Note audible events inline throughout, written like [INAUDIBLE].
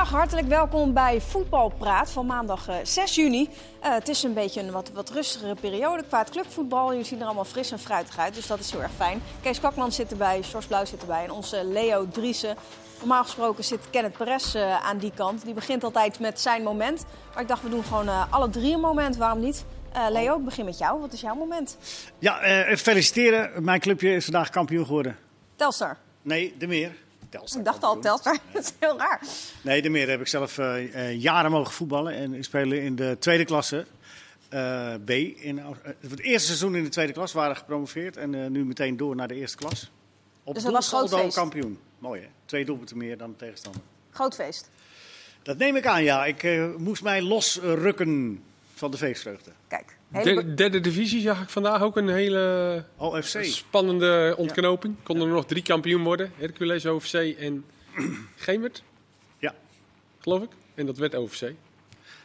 Goedemiddag, hartelijk welkom bij Voetbalpraat van maandag eh, 6 juni. Eh, het is een beetje een wat, wat rustigere periode qua het clubvoetbal. Jullie zien er allemaal fris en fruitig uit, dus dat is heel erg fijn. Kees Kwakman zit erbij, George Blauw zit erbij en onze Leo Driessen. Normaal gesproken zit Kenneth Perez eh, aan die kant. Die begint altijd met zijn moment. Maar ik dacht, we doen gewoon eh, alle drie een moment, waarom niet? Eh, Leo, ik begin met jou. Wat is jouw moment? Ja, eh, feliciteren. Mijn clubje is vandaag kampioen geworden. Telstar. Nee, de meer. Telstar Ik dacht al kampioen. Telstar. dat [LAUGHS] is heel raar. Nee, de meer heb ik zelf eh, eh, jaren mogen voetballen. En ik spelen in de tweede klasse. eh, B. In, het eerste seizoen in de tweede klas waren gepromoveerd. En nu meteen door naar de eerste klas. Op Dus dat was groot feest. kampioen. Mooi hè? Twee doelpunten meer dan de tegenstander. Groot feest. Dat neem ik aan, ja. Ik moest mij losrukken van de feestvreugde. Kijk. Hele be- De, derde divisie zag ik vandaag ook een hele OFC. spannende ontknoping. Konden er nog drie kampioen worden. Hercules, OVC en [CLEARS THROAT] Gemert, Ja. geloof ik. En dat werd OVC. Jij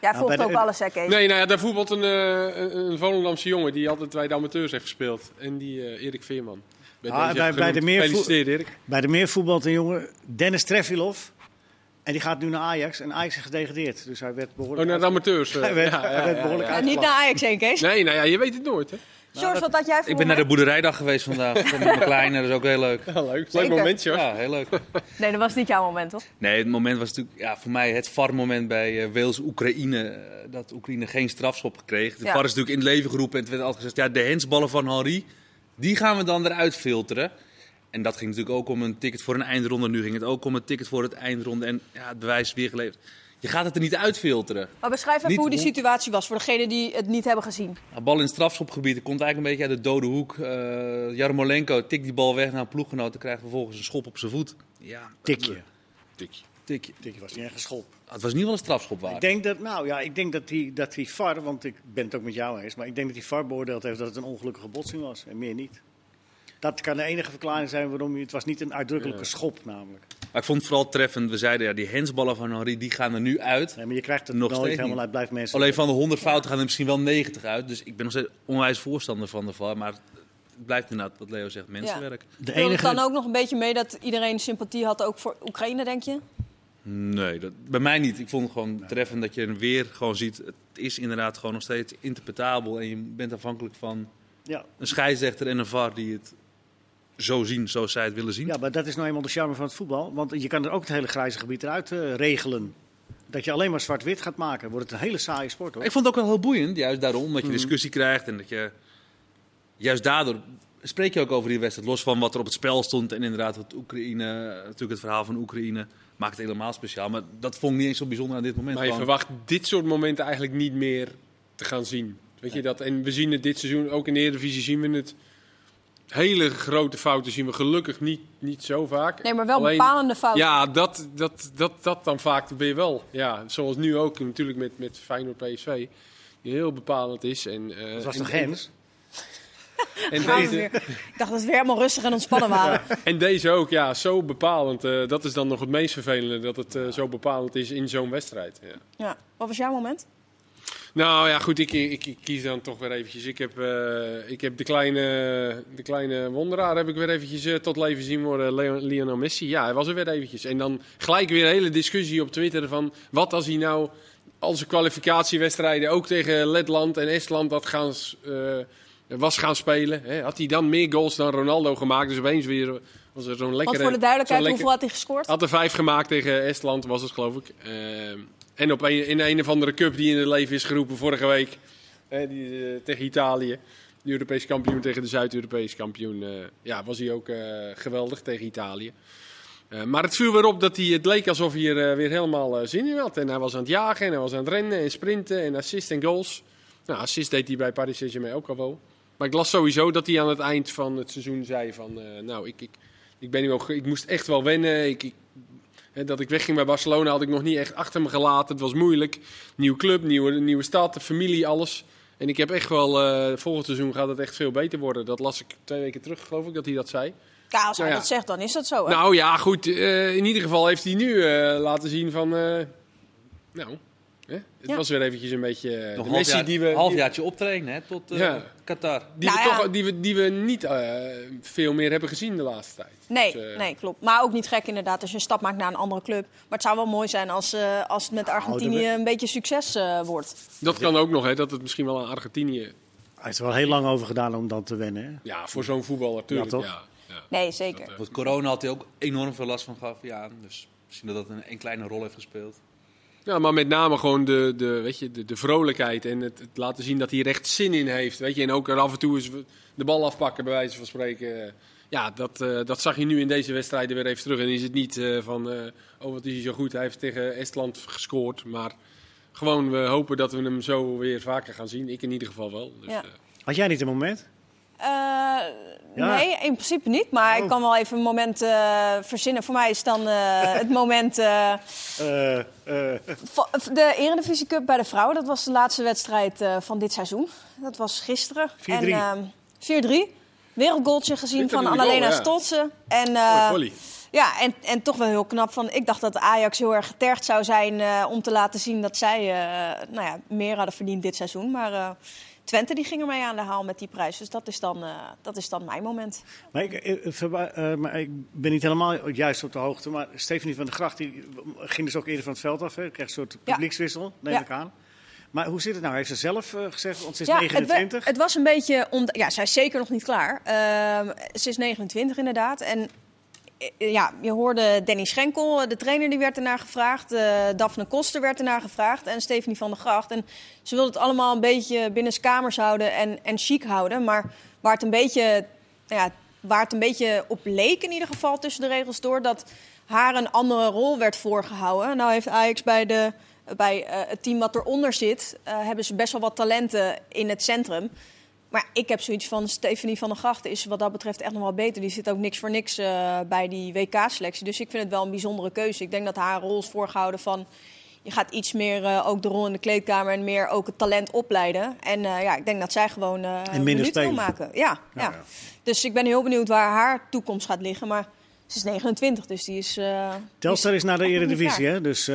Nou, volgt bij de- ook alles, hè, Kees? Nee, nou ja, daar voetbalt een, eh, een, een Volendamse jongen die altijd bij de amateurs heeft gespeeld. En die eh, Erik Veerman. Bij, Ah, bij- even bij de meer Gefeliciteerd, Erik. Bij de meer voetbalt een jongen, Dennis Trefilov. En die gaat nu naar Ajax. En Ajax is gedegradeerd. Dus hij werd behoorlijk... Oh, naar de amateurs. eh. [LAUGHS] Hij werd, Ja, ja, hij werd behoorlijk ja. Ja, niet naar Ajax heen, Kees. Nee, nou ja, je weet het nooit, hè? George, wat had jij voor Ik ben naar de boerderijdag geweest vandaag. Met mijn kleine, dat is ook heel leuk. Ja, leuk. Leuk momentje, hoor. Ja, heel leuk. Nee, dat was niet jouw moment, toch? Nee, het moment was natuurlijk ja, voor mij het VAR-moment bij eh, Wales-Oekraïne. eh, dat Oekraïne geen strafschop kreeg. De Ja. VAR is natuurlijk in het leven geroepen. En het werd altijd gezegd, ja, de hensballen van Henri, die gaan we dan eruit filteren. En dat ging natuurlijk ook om een ticket voor een eindronde. Nu ging het ook om een ticket voor het eindronde. En ja, het bewijs is weer geleverd. Je gaat het er niet uitfilteren. Maar beschrijf even Niet hoe die situatie was voor degenen die het niet hebben gezien. Ja, bal in het strafschopgebied, komt eigenlijk een beetje uit de dode hoek. Eh Jarmolenko tikt die bal weg naar een ploeggenoot en krijgt vervolgens een schop op zijn voet. Ja, Tikje. Tikje. tikje. Tikje was niet echt geschop. Het was niet wel een strafschop Ik waard. denk dat, nou ja, ik denk dat die, dat die VAR, want ik ben het ook met jou eens, maar ik denk dat die VAR beoordeeld heeft dat het een ongelukkige botsing was en meer niet. Dat kan de enige verklaring zijn waarom je, het was niet een uitdrukkelijke schop namelijk. Maar ik vond het vooral treffend. We zeiden, ja, die hensballen van Henri, die gaan er nu uit. Nee, maar je krijgt het Nog nooit steeds helemaal niet. uit, blijft mensen. Alleen van de 100 fouten gaan er misschien wel 90 uit. Dus ik ben nog steeds onwijs voorstander van de VAR. Maar het blijft inderdaad, wat Leo zegt, mensenwerk. de Speelde het dan enige, ook nog een beetje mee dat iedereen sympathie had ook voor Oekraïne, denk je? Nee, dat, bij mij niet. Ik vond het gewoon treffend dat je weer gewoon ziet. Het is inderdaad gewoon nog steeds interpretabel. En je bent afhankelijk van ja, een scheidsrechter en een VAR die het zo zien zoals zij het willen zien. ja, maar dat is nou eenmaal de charme van het voetbal, want je kan er ook het hele grijze gebied eruit eh, regelen. Dat je alleen maar zwart-wit gaat maken, wordt het een hele saaie sport hoor. Ik vond het ook wel heel boeiend, juist daarom, Mhm. dat je discussie krijgt en dat je juist daardoor spreek je ook over die wedstrijd, los van wat er op het spel stond en inderdaad wat Oekraïne, natuurlijk het verhaal van Oekraïne maakt het helemaal speciaal, maar dat vond ik niet eens zo bijzonder aan dit moment. Maar je Gewoon- verwacht dit soort momenten eigenlijk niet meer te gaan zien. Weet je dat? En we zien het dit seizoen, ook in de Eredivisie zien we het. Hele grote fouten zien we gelukkig niet, niet zo vaak. Nee, maar wel Alleen- bepalende fouten. Ja, dat, dat, dat, dat dan vaak ben je wel. Ja, zoals nu ook natuurlijk met, met Feyenoord PSV. Die heel bepalend is. En, eh, dat was en- toch Gens? En, [LAUGHS] deze, weer. Ik dacht dat we weer helemaal rustig en ontspannen waren. en deze ook, ja, zo bepalend. Eh, dat is dan nog het meest vervelende, dat het eh, zo bepalend is in zo'n wedstrijd. Ja. Ja. Wat was jouw moment? Nou ja, goed, ik, ik, ik kies dan toch weer eventjes. Ik heb, eh, ik heb de, kleine, de kleine wonderaar heb ik weer eventjes eh, tot leven zien worden, Lionel Messi. Ja, hij was er weer eventjes. En dan gelijk weer een hele discussie op Twitter van wat als hij nou al zijn kwalificatiewedstrijden ook tegen Letland en Estland dat gaan, eh, was gaan spelen. Hè? Had hij dan meer goals dan Ronaldo gemaakt? Dus opeens weer was er zo'n lekkere... Want voor de duidelijkheid, lekker- hoeveel had hij gescoord? had er vijf gemaakt tegen Estland, was het geloof ik. En op in een of andere cup die in het leven is geroepen vorige week. hè, die, eh, tegen Italië. De Europese kampioen tegen de Zuid-Europese kampioen. eh, ja, was hij ook eh, geweldig tegen Italië. Maar het viel weer op dat hij, het leek alsof hij er weer helemaal zin in had. En hij was aan het jagen en hij was aan het rennen en sprinten en assist en goals. Nou, assist deed hij bij Paris Saint-Germain ook al wel. Maar ik las sowieso dat hij aan het eind van het seizoen zei van... nou, ik, ik, ik, ben nu ge- ik moest echt wel wennen. Ik, ik, dat ik wegging bij Barcelona had ik nog niet echt achter me gelaten. Het was moeilijk. Nieuwe club, nieuwe, nieuwe stad, familie, alles. En ik heb echt wel... eh volgend seizoen gaat het echt veel beter worden. Dat las ik twee weken terug, geloof ik, dat hij dat zei. Ja, als hij Nou ja. dat zegt, dan is dat zo. Hè? Nou ja, goed. eh, in ieder geval heeft hij nu eh, laten zien van... nou, Hè? Het Ja. was weer eventjes een beetje eh, Nog de een Messi halfjaar, die we, halfjaartje optrainen hè, tot eh, Ja. Qatar. die, Nou we ja. toch, die, we, die we niet eh, veel meer hebben gezien de laatste tijd. Nee, Dus, nee, klopt. Maar ook niet gek inderdaad als je een stap maakt naar een andere club. Maar het zou wel mooi zijn als, eh, als het met Argentinië dat- een beetje succes eh, wordt. Dat kan ook nog, hè, dat het misschien wel aan Argentinië... Hij heeft er wel heel lang over gedaan om dan te wennen. Hè? Ja, voor zo'n voetballer, tuurlijk. toch? Ja, ja. Nee, zeker. Want corona had hij ook enorm veel last van gaf. Ja, dus misschien dat dat een, een kleine rol heeft gespeeld. Ja, maar met name gewoon de, de, weet je, de, de vrolijkheid en het, het laten zien dat hij er echt zin in heeft. Weet je? En ook er af en toe eens de bal afpakken, bij wijze van spreken. Ja, dat, eh, dat zag je nu in deze wedstrijden weer even terug. En is het niet eh, van, eh, oh wat is hij zo goed, hij heeft tegen Estland gescoord. Maar gewoon, we hopen dat we hem zo weer vaker gaan zien. Ik in ieder geval wel. Dus, Ja. Had jij niet een moment? Eh, Ja. Nee, in principe niet. Maar Oh. ik kan wel even een moment eh, verzinnen. Voor mij is dan eh, [LAUGHS] het moment... De Eredivisie Cup bij de vrouwen, dat was de laatste wedstrijd van dit seizoen. Dat was gisteren. 4-3. En, ehm, 4-3. Wereldgoaltje gezien van Annalena goal, ja. Stotsen. En, ja, en, en toch wel heel knap. Van, ik dacht dat Ajax heel erg getergd zou zijn om te laten zien dat zij nou ja, meer hadden verdiend dit seizoen. Maar Twente die ging ermee aan de haal met die prijs. Dus dat is dan, eh, dat is dan mijn moment. maar, ik, eh, eh, maar ik ben niet helemaal juist op de hoogte. Maar Stephanie van der Gracht die ging dus ook eerder van het veld af. Hè? Kreeg een soort publiekswissel, neem Ja. ik aan. Maar hoe zit het nou? Heeft ze zelf gezegd, want ze is Ja, het, 29. we- het was een beetje... Ja, zij is zeker nog niet klaar. Ehm, ze is 29 inderdaad. En ja, je hoorde Danny Schenkel, de trainer, die werd ernaar gevraagd. eh Daphne Koster werd ernaar gevraagd. En Stephanie van der Gracht. En ze wilde het allemaal een beetje binnen kamers houden en, en chic houden. Maar waar het een beetje... nou Ja, waar het een beetje op leek in ieder geval tussen de regels door... dat haar een andere rol werd voorgehouden. Nou heeft Ajax bij, de, bij eh, het team wat eronder zit... eh, hebben ze best wel wat talenten in het centrum... Maar ik heb zoiets van Stephanie van der Grachten is wat dat betreft echt nog wel beter. Die zit ook niks voor niks eh, bij die WK-selectie. Dus ik vind het wel een bijzondere keuze. Ik denk dat haar rol is voorgehouden van... je gaat iets meer eh, ook de rol in de kleedkamer en meer ook het talent opleiden. En eh, ja, ik denk dat zij gewoon minder minuut wil maken. Ja, ja. Ja, ja. Dus ik ben heel benieuwd waar haar toekomst gaat liggen. Maar ze is 29, dus die is... Telstar is naar de Eredivisie, hè? dus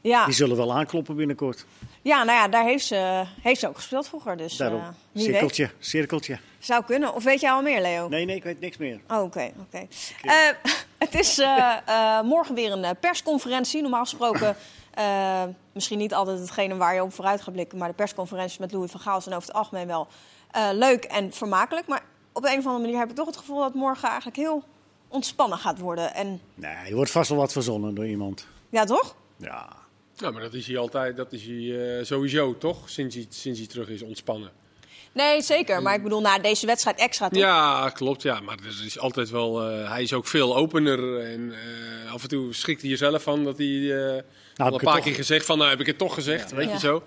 ja. die zullen wel aankloppen binnenkort. Ja, nou ja, daar heeft ze, heeft ze ook gespeeld vroeger. Dus Daarom. wie weet. cirkeltje, cirkeltje. Zou kunnen. Of weet jij al meer, Leo? Nee, nee, ik weet niks meer. Oh, Oké, oké. Eh, [LAUGHS] het is eh, eh, morgen weer een persconferentie. Normaal gesproken, misschien niet altijd hetgene waar je op vooruit gaat blikken, maar de persconferenties met Louis van Gaal zijn over het algemeen wel leuk en vermakelijk. Maar op een of andere manier heb ik toch het gevoel dat morgen eigenlijk heel ontspannen gaat worden. En Nee, er wordt vast wel wat verzonnen door iemand. ja, toch? Ja. Ja, maar dat is hij altijd, dat is hij eh, sowieso toch, sinds hij, sinds hij terug is ontspannen. Nee, zeker. Maar ik bedoel, na deze wedstrijd extra toch? Ja, klopt. Ja. Maar er is altijd wel, eh, hij is ook veel opener. En eh, af en toe schrikt hij er zelf van dat hij eh, al een paar toch- keer gezegd van, nou heb ik het toch gezegd, weet Ja. je zo.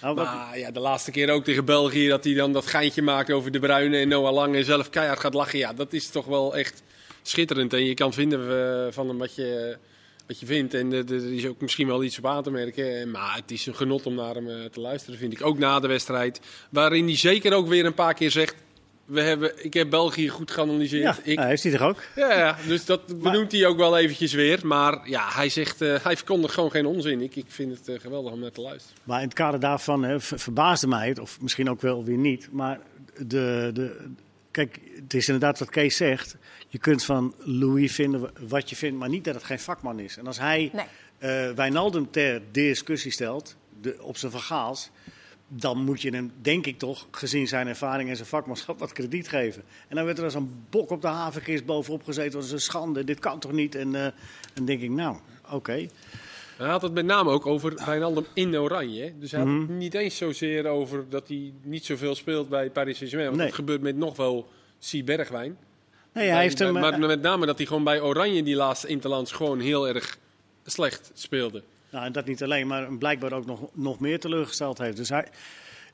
Nou, wat- Maar ja, de laatste keer ook tegen België, dat hij dan dat geintje maakt over de Bruyne en Noah Lang en zelf keihard gaat lachen. Ja, dat is toch wel echt schitterend. En je kan vinden van hem wat je, wat je vindt. En eh, er is ook misschien wel iets op aan te merken. En- Maar het is een genot om naar hem eh, te luisteren, vind ik. Ook na de wedstrijd. Waarin hij zeker ook weer een paar keer zegt... We hebben, ik heb België goed geanalyseerd. ja, ik, nou, heeft hij toch ook? ja, ja, dus dat benoemt hij ook wel eventjes weer. Maar ja, hij zegt, eh, hij verkondigt gewoon geen onzin. Ik, ik vind het eh, geweldig om naar te luisteren. Maar in het kader daarvan hè, verbaasde mij het, of misschien ook wel weer niet. Maar de, de, kijk, het is inderdaad wat Kees zegt. Je kunt van Louis vinden wat je vindt, maar niet dat het geen vakman is. En als hij Nee. eh Wijnaldum ter discussie stelt, de, op zijn vergaals, dan moet je hem, denk ik toch, gezien zijn ervaring en zijn vakmanschap, wat krediet geven. En dan werd er als een bok op de havenkist bovenop gezeten. Dat is een schande, dit kan toch niet? En eh, dan denk ik, nou, oké. Hij had het met name ook over Wijnaldum in Oranje. hè. Dus hij had Mhm. het niet eens zozeer over dat hij niet zoveel speelt bij Paris Saint-Germain. Want Nee. dat gebeurt met nog wel C. Bergwijn. Nee, hij heeft hem... maar eh, met name dat hij gewoon bij Oranje die laatste Interlands gewoon heel erg slecht speelde. Nou, en dat niet alleen, maar blijkbaar ook nog, nog meer teleurgesteld heeft. Dus hij,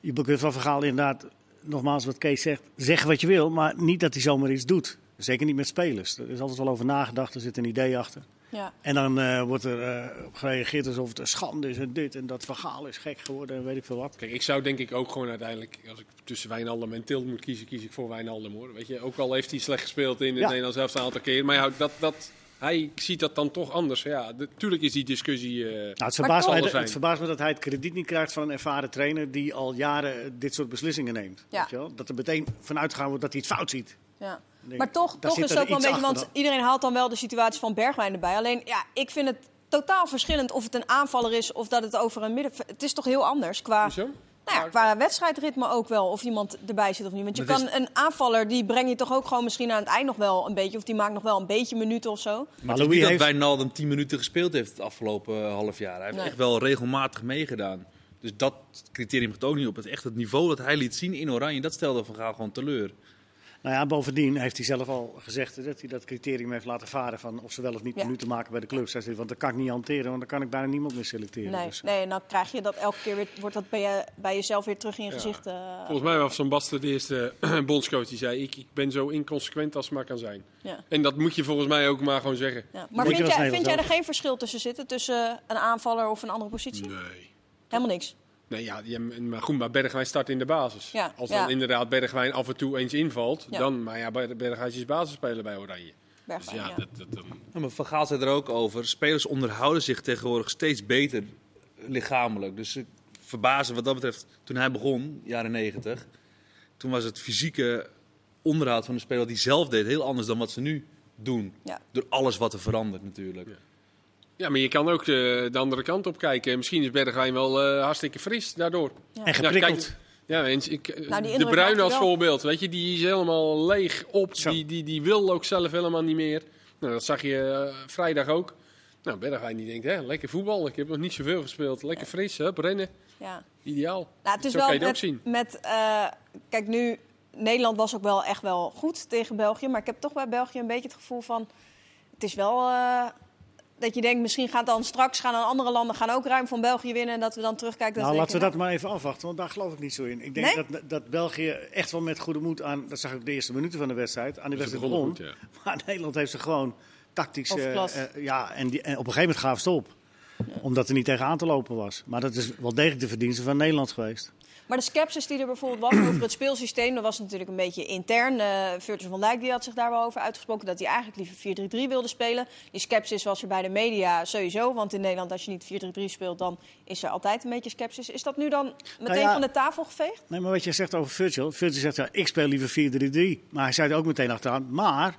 je kunt van verhaal inderdaad, nogmaals wat Kees zegt, zeggen wat je wil, maar niet dat hij zomaar iets doet. Zeker niet met spelers. Er is altijd wel over nagedacht, er zit een idee achter. Ja. En dan eh, wordt er eh, op gereageerd alsof het een schande is en dit en dat verhaal is gek geworden en weet ik veel wat. Kijk, ik zou denk ik ook gewoon uiteindelijk, als ik tussen Wijnaldum en Tilt moet kiezen, kies ik voor Wijnaldum hoor. Weet je, ook al heeft hij slecht gespeeld in het Ja. Nederlands zelfs een aantal keer. Maar ja, dat, dat, hij ziet dat dan toch anders. Ja, natuurlijk is die discussie... eh, Nou, het, verbaast zijn. het verbaast me dat hij het krediet niet krijgt van een ervaren trainer die al jaren dit soort beslissingen neemt. Ja. Weet je wel? Dat er meteen vanuit gegaan wordt dat hij het fout ziet. Ja. Maar toch, toch is het ook wel een beetje, want iedereen haalt dan wel de situatie van Bergwijn erbij. Alleen, ja, ik vind het totaal verschillend of het een aanvaller is of dat het over een midden... Het is toch heel anders qua, Hoezo? nou ja, qua wedstrijdritme ook wel, of iemand erbij zit of niet. Want je kan is- een aanvaller, die breng je toch ook gewoon misschien aan het eind nog wel een beetje. Of die maakt nog wel een beetje minuten of zo. Maar Louis niet heeft- dat Wijnaldum 10 minuten gespeeld heeft het afgelopen eh, half jaar. Hij heeft Nee. echt wel regelmatig meegedaan. Dus dat criterium gaat ook niet op. Het echt het niveau dat hij liet zien in Oranje, dat stelde Van Gaal gewoon teleur. Nou ja, bovendien heeft hij zelf al gezegd dat hij dat criterium heeft laten varen van of ze wel of niet Ja. minuten maken bij de clubs. Hij zegt, want dat kan ik niet hanteren, want dan kan ik bijna niemand meer selecteren. Nee, Dus, nee, en dan krijg je dat elke keer weer, wordt dat bij, je, bij jezelf weer terug in je Ja. gezicht. eh, Volgens mij was Van Basten de eerste [CLEARS THROAT] bondscoach die zei... Ik, ik ben zo inconsequent als het maar kan zijn. ja. En dat moet je volgens mij ook maar gewoon zeggen. Ja. Maar vind jij, vind jij er geen verschil tussen zitten, tussen een aanvaller of een andere positie? Nee. Helemaal niks. Nee, ja, die- maar goed, maar Bergwijn start in de basis. Ja, Als ja. dan inderdaad Bergwijn af en toe eens invalt, Ja. dan... Maar ja, Bergwijn is basisspeler bij Oranje. Dus Bergwijn, ja, ja. Dat, dat, dat- Ja, maar Van Gaal zei er ook over. Spelers onderhouden zich tegenwoordig steeds beter lichamelijk. Dus ik verbazen wat dat betreft. Toen hij begon, jaren 90, toen was het fysieke onderhoud van de speler die zelf deed heel anders dan wat ze nu doen. Ja. Door alles wat er verandert natuurlijk. Ja. maar je kan ook de, de andere kant op kijken. Misschien is Bergwijn wel eh, hartstikke fris daardoor. Ja. En geprikkeld. kijk, ja, en ik, eh, Nou, de Bruin als voorbeeld, weet je, die is helemaal leeg op. Zo. Die, die, die wil ook zelf helemaal niet meer. Nou, dat zag je eh, vrijdag ook. Nou, Bergwijn die denkt, hè, lekker voetbal. Ik heb nog niet zoveel gespeeld. Lekker fris, hup, rennen. ja. Ideaal. Nou, het is Zo wel kan je het met, ook zien. met eh, kijk nu, Nederland was ook wel echt wel goed tegen België, maar ik heb toch bij België een beetje het gevoel van, het is wel eh, dat je denkt, misschien gaat dan straks gaan dan andere landen gaan ook ruim van België winnen en dat we dan terugkijken. Dat Nou, laten we denken, dat maar even afwachten, want daar geloof ik niet zo in. Ik denk Nee? dat, dat België echt wel met goede moed aan, dat zag ik de eerste minuten van de wedstrijd, aan de Ze wedstrijd begon. ja. Maar Nederland heeft ze gewoon tactisch. eh, eh, ja, en, die, en op een gegeven moment gaven ze het op. Omdat er niet tegen aan te lopen was. Maar dat is wel degelijk de verdienste van Nederland geweest. Maar de sceptisch die er bijvoorbeeld was over het speelsysteem, dat was natuurlijk een beetje intern. Eh Virtus van Dijk die had zich daar wel over uitgesproken dat hij eigenlijk liever 4-3-3 wilde spelen. Die sceptisch was er bij de media sowieso, want in Nederland als je niet 4-3-3 speelt, dan is er altijd een beetje sceptisch. Is dat nu dan meteen Nou ja. van de tafel geveegd? Nee, maar wat je zegt over Virgil. Virgil zegt, ja, ik speel liever 4-3-3. Maar hij zei er ook meteen achteraan. Maar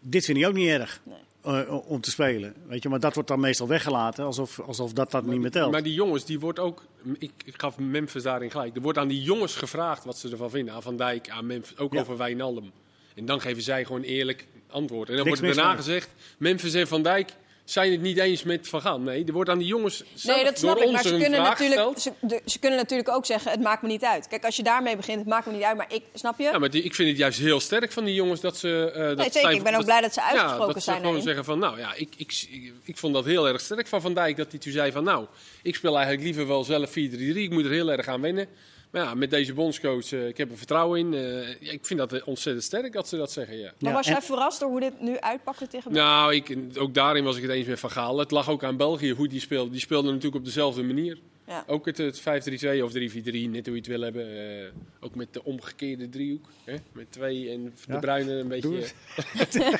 dit vind ik ook niet erg Nee. Eh, om te spelen. Weet je, maar dat wordt dan meestal weggelaten. Alsof, alsof dat, dat niet meer telt. Maar die jongens, die wordt ook. Ik, ik gaf Memphis daarin gelijk. Er wordt aan die jongens gevraagd wat ze ervan vinden. Aan Van Dijk, aan Memphis, ook Ja. over Wijnaldum. En dan geven zij gewoon eerlijk antwoord. En dan Niks wordt er daarna gezegd: Memphis en Van Dijk zijn het niet eens met Van Gaal. Nee, er wordt aan die jongens zelf Nee, dat snap door ik. Maar ze kunnen, natuurlijk, ze, de- ze kunnen natuurlijk ook zeggen: het maakt me niet uit. Kijk, als je daarmee begint, het maakt me niet uit. Maar ik, snap je? Ja, maar die- ik vind het juist heel sterk van die jongens dat ze. eh, dat nee, zeker. Ik ben ook blij dat ze uitgesproken ja, dat ze zijn. gewoon zeggen van, nou ja, ik, ik, ik, ik vond dat heel erg sterk van Van Dijk. Dat hij toen zei van, nou, ik speel eigenlijk liever wel zelf 4-3-3. Ik moet er heel erg aan wennen. Maar ja, met deze bondscoach, eh, ik heb er vertrouwen in. Eh, ik vind dat eh, ontzettend sterk dat ze dat zeggen, ja. Maar Ja, was en- jij verrast door hoe dit nu uitpakte tegen België? Nou, ik, ook daarin was ik het eens met Van Gaal. Het lag ook aan België hoe die speelde. Die speelde natuurlijk op dezelfde manier. Ja. Ook het, het 5-3-2 of 3-4-3, net hoe je het wil hebben. Eh, ook met de omgekeerde driehoek. Hè? Met twee en de Ja, bruine een beetje. [LAUGHS] [LAUGHS]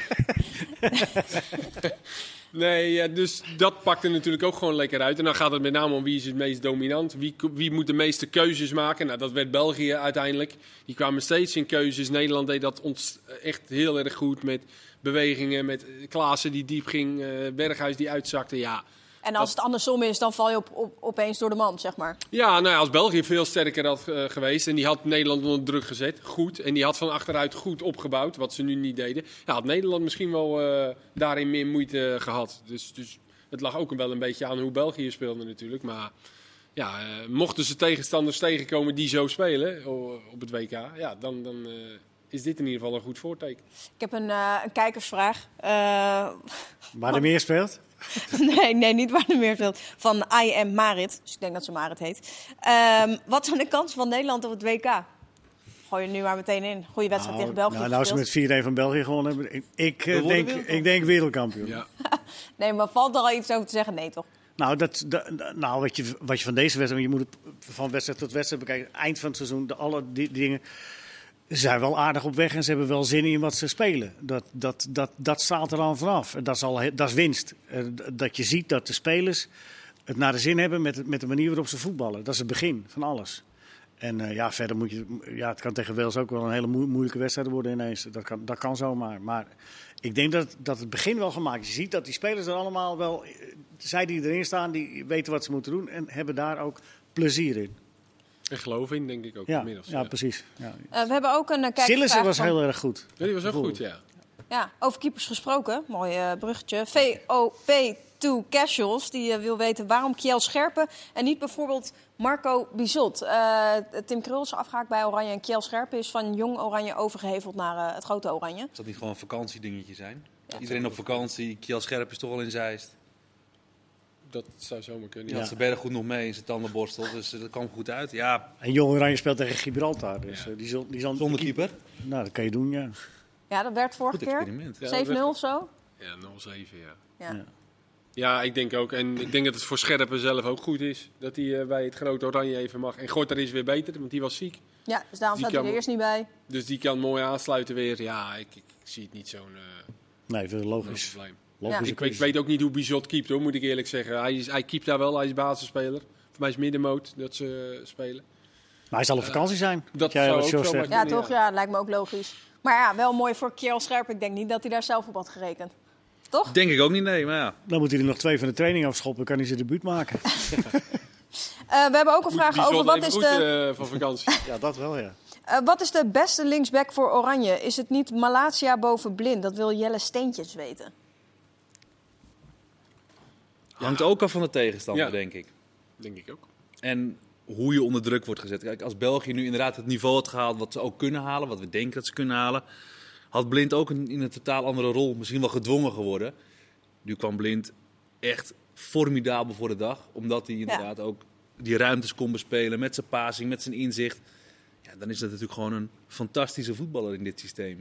[LAUGHS] nee, dus dat pakte natuurlijk ook gewoon lekker uit. En dan gaat het met name om wie is het meest dominant. Wie, wie moet de meeste keuzes maken. Nou, dat werd België uiteindelijk. Die kwamen steeds in keuzes. Nederland deed dat echt heel erg goed met bewegingen. Met Klaassen die diep ging. eh, Berghuis die uitzakte. Ja, En als het andersom is, dan val je op, op, opeens door de mand, zeg maar. Ja, nou ja, als België veel sterker had eh, geweest en die had Nederland onder druk gezet, goed. En die had van achteruit goed opgebouwd, wat ze nu niet deden. Ja, had Nederland misschien wel eh, daarin meer moeite gehad. Dus, dus het lag ook wel een beetje aan hoe België speelde natuurlijk. Maar ja, eh, mochten ze tegenstanders tegenkomen die zo spelen o- op het WK, ja, dan, dan eh, is dit in ieder geval een goed voorteken. Ik heb een, eh, een kijkersvraag. Eh, Waar er meer speelt. [LAUGHS] nee, nee, niet waar de meer speelt. Van I am Marit. Dus ik denk dat ze Marit heet. Ehm, wat zijn de kansen van Nederland op het WK? Gooi je nu maar meteen in. Goeie wedstrijd tegen België nou, nou ze met 4-1 van België gewonnen hebben. Ik, ik, eh, denk, wereldkampioen. ik denk wereldkampioen. Ja. [LAUGHS] Nee, maar valt er al iets over te zeggen? Nee, toch? Nou, dat, dat- nou wat, je, wat je van deze wedstrijd, je moet het van wedstrijd tot wedstrijd bekijken. Eind van het seizoen, de, alle die, die dingen. Ze zijn wel aardig op weg en ze hebben wel zin in wat ze spelen. Dat, dat, dat, dat straalt er dan vanaf. Dat is, al, dat is winst. Dat je ziet dat de spelers het naar de zin hebben met, met de manier waarop ze voetballen. Dat is het begin van alles. En eh, ja, verder moet je. Ja, het kan tegen Wales ook wel een hele moe- moeilijke wedstrijd worden ineens. Dat kan, dat kan zomaar. Maar ik denk dat, dat het begin wel gemaakt is. Je ziet dat die spelers er allemaal wel. eh, Zij die erin staan, die weten wat ze moeten doen. En hebben daar ook plezier in. En geloof in, denk ik ook Ja, inmiddels. ja precies. Ja. Eh, we hebben ook een uh, Sillissen was heel erg goed. Ja, die was ook goed, ja. Ja, over keepers gesproken. Mooi eh, bruggetje. VOP2 Casuals, die eh, wil weten waarom Kiel Scherpen en niet bijvoorbeeld Marco Bizot. Eh, Tim Krul is afgehaakt bij Oranje en Kiel Scherpen is van jong Oranje overgeheveld naar eh, het grote Oranje. Zou dat niet gewoon een vakantiedingetje zijn? Iedereen op vakantie, Kiel Scherp is toch al in Zeist. Dat zou zomaar kunnen. Die Ja. had zijn berg goed nog mee in zijn tandenborstel, dus eh, dat kwam goed uit. Ja, En Jong Oranje speelt tegen Gibraltar. Dus Ja. eh, die zal, die zal, zonder keeper. Nou, dat kan je doen, ja. Ja, dat werd vorige Goed keer. experiment. Ja, 7-0 dat of zo. Ja, 0-7, ja. Ja. Ja. Ja, ik denk ook. En ik denk dat het voor Scherpen zelf ook goed is. Dat hij eh, bij het grote Oranje even mag. En Gorter is weer beter, want die was ziek. Ja, dus daarom Die zat hij er eerst niet bij. Dus die kan mooi aansluiten weer. Ja, ik, ik, ik zie het niet zo'n eh, Nee, dat is zo'n logisch. probleem. Ja. Ik weet, ook niet hoe Bizot keept hoor, moet ik eerlijk zeggen. Hij, is, hij keept daar wel, hij is basisspeler. Voor mij is middenmoot dat ze eh, spelen. Maar hij zal op vakantie zijn. dat jij zou ook zegt. Ja, toch? Ja, lijkt me ook logisch. Maar ja, wel mooi voor Kiel Scherpen. Ik denk niet dat hij daar zelf op had gerekend. Toch? Denk ik ook niet, nee, maar ja. Dan moet hij er nog twee van de training afschoppen. kan hij zijn debuut maken. [LAUGHS] Eh, we hebben ook een vraag Bizot over wat is, goed, de, eh, van vakantie. [LAUGHS] ja, dat wel, ja. eh, wat is de beste linksback voor Oranje? Is het niet Malatia boven Blind? Dat wil Jelle Steentjes weten. Hangt ook af van de tegenstander, Ja. denk ik. denk ik ook. En hoe je onder druk wordt gezet. Kijk, als België nu inderdaad het niveau had gehaald wat ze ook kunnen halen, wat we denken dat ze kunnen halen, had Blind ook een, in een totaal andere rol misschien wel gedwongen geworden. Nu kwam Blind echt formidabel voor de dag, omdat hij inderdaad ook die ruimtes kon bespelen met zijn passing, met zijn inzicht. Ja, dan is dat natuurlijk gewoon een fantastische voetballer in dit systeem.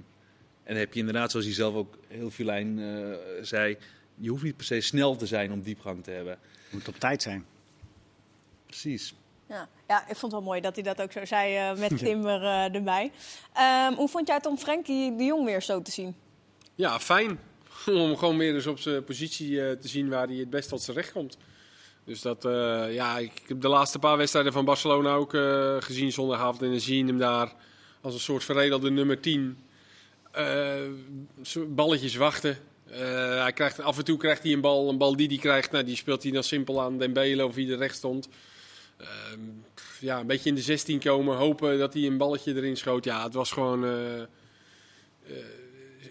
En dan heb je inderdaad, zoals hij zelf ook heel filijn eh zei, je hoeft niet per se snel te zijn om diepgang te hebben. Moet op tijd zijn. Precies. Ja. ja, ik vond het wel mooi dat hij dat ook zo zei eh, met [LAUGHS] Timber eh, erbij. Ehm, hoe vond jij het om Frenkie de Jong weer zo te zien? Ja, fijn. [LAUGHS] Om gewoon weer eens op zijn positie eh, te zien waar hij het best tot zijn recht komt. Dus dat, eh, ja, ik heb de laatste paar wedstrijden van Barcelona ook eh, gezien zondagavond. En dan zie je hem daar als een soort verredelde nummer 10. eh, zo- balletjes wachten. Eh, hij krijgt, af en toe krijgt hij een bal. Een bal die hij krijgt, nou, die speelt hij dan simpel aan Dembele of wie er recht stond. Ehm, ja, een beetje in de 16 komen, hopen dat hij een balletje erin schoot. Ja, het was gewoon... eh, eh,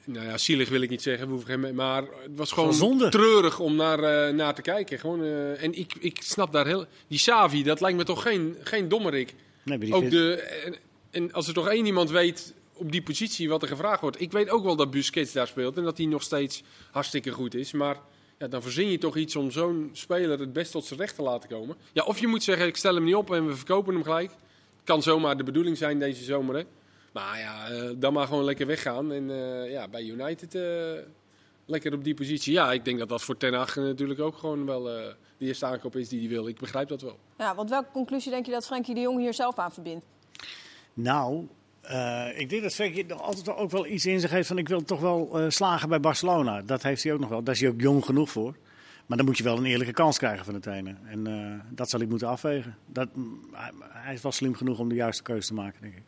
nou ja, zielig wil ik niet zeggen, we hoeven geen- maar het was gewoon zonde. treurig om naar, naar te kijken. Gewoon, en ik, ik snap daar heel... Die Savi, dat lijkt me toch geen, geen dommerik. Nee, Ook de, en, en als er toch één iemand weet op die positie wat er gevraagd wordt. Ik weet ook wel dat Busquets daar speelt en dat hij nog steeds hartstikke goed is. Maar ja, dan verzin je toch iets om zo'n speler het best tot zijn recht te laten komen. Ja, of je moet zeggen, ik stel hem niet op en we verkopen hem gelijk. Kan zomaar de bedoeling zijn deze zomer, hè. Maar ja, eh, dan maar gewoon lekker weggaan. En eh, ja, bij United eh, lekker op die positie. Ja, ik denk dat dat voor Ten Hag natuurlijk ook gewoon wel eh, de eerste aankoop is die hij wil. Ik begrijp dat wel. Ja, want welke conclusie denk je dat Frenkie de Jong hier zelf aan verbindt? Nou, eh, ik denk dat Frenkie nog altijd wel ook wel iets in zich heeft van ik wil toch wel eh, slagen bij Barcelona. Dat heeft hij ook nog wel. Daar is hij ook jong genoeg voor. Maar dan moet je wel een eerlijke kans krijgen van de trainer. En eh, dat zal ik moeten afwegen. Dat, mm, hij, hij is wel slim genoeg om de juiste keuze te maken, denk ik.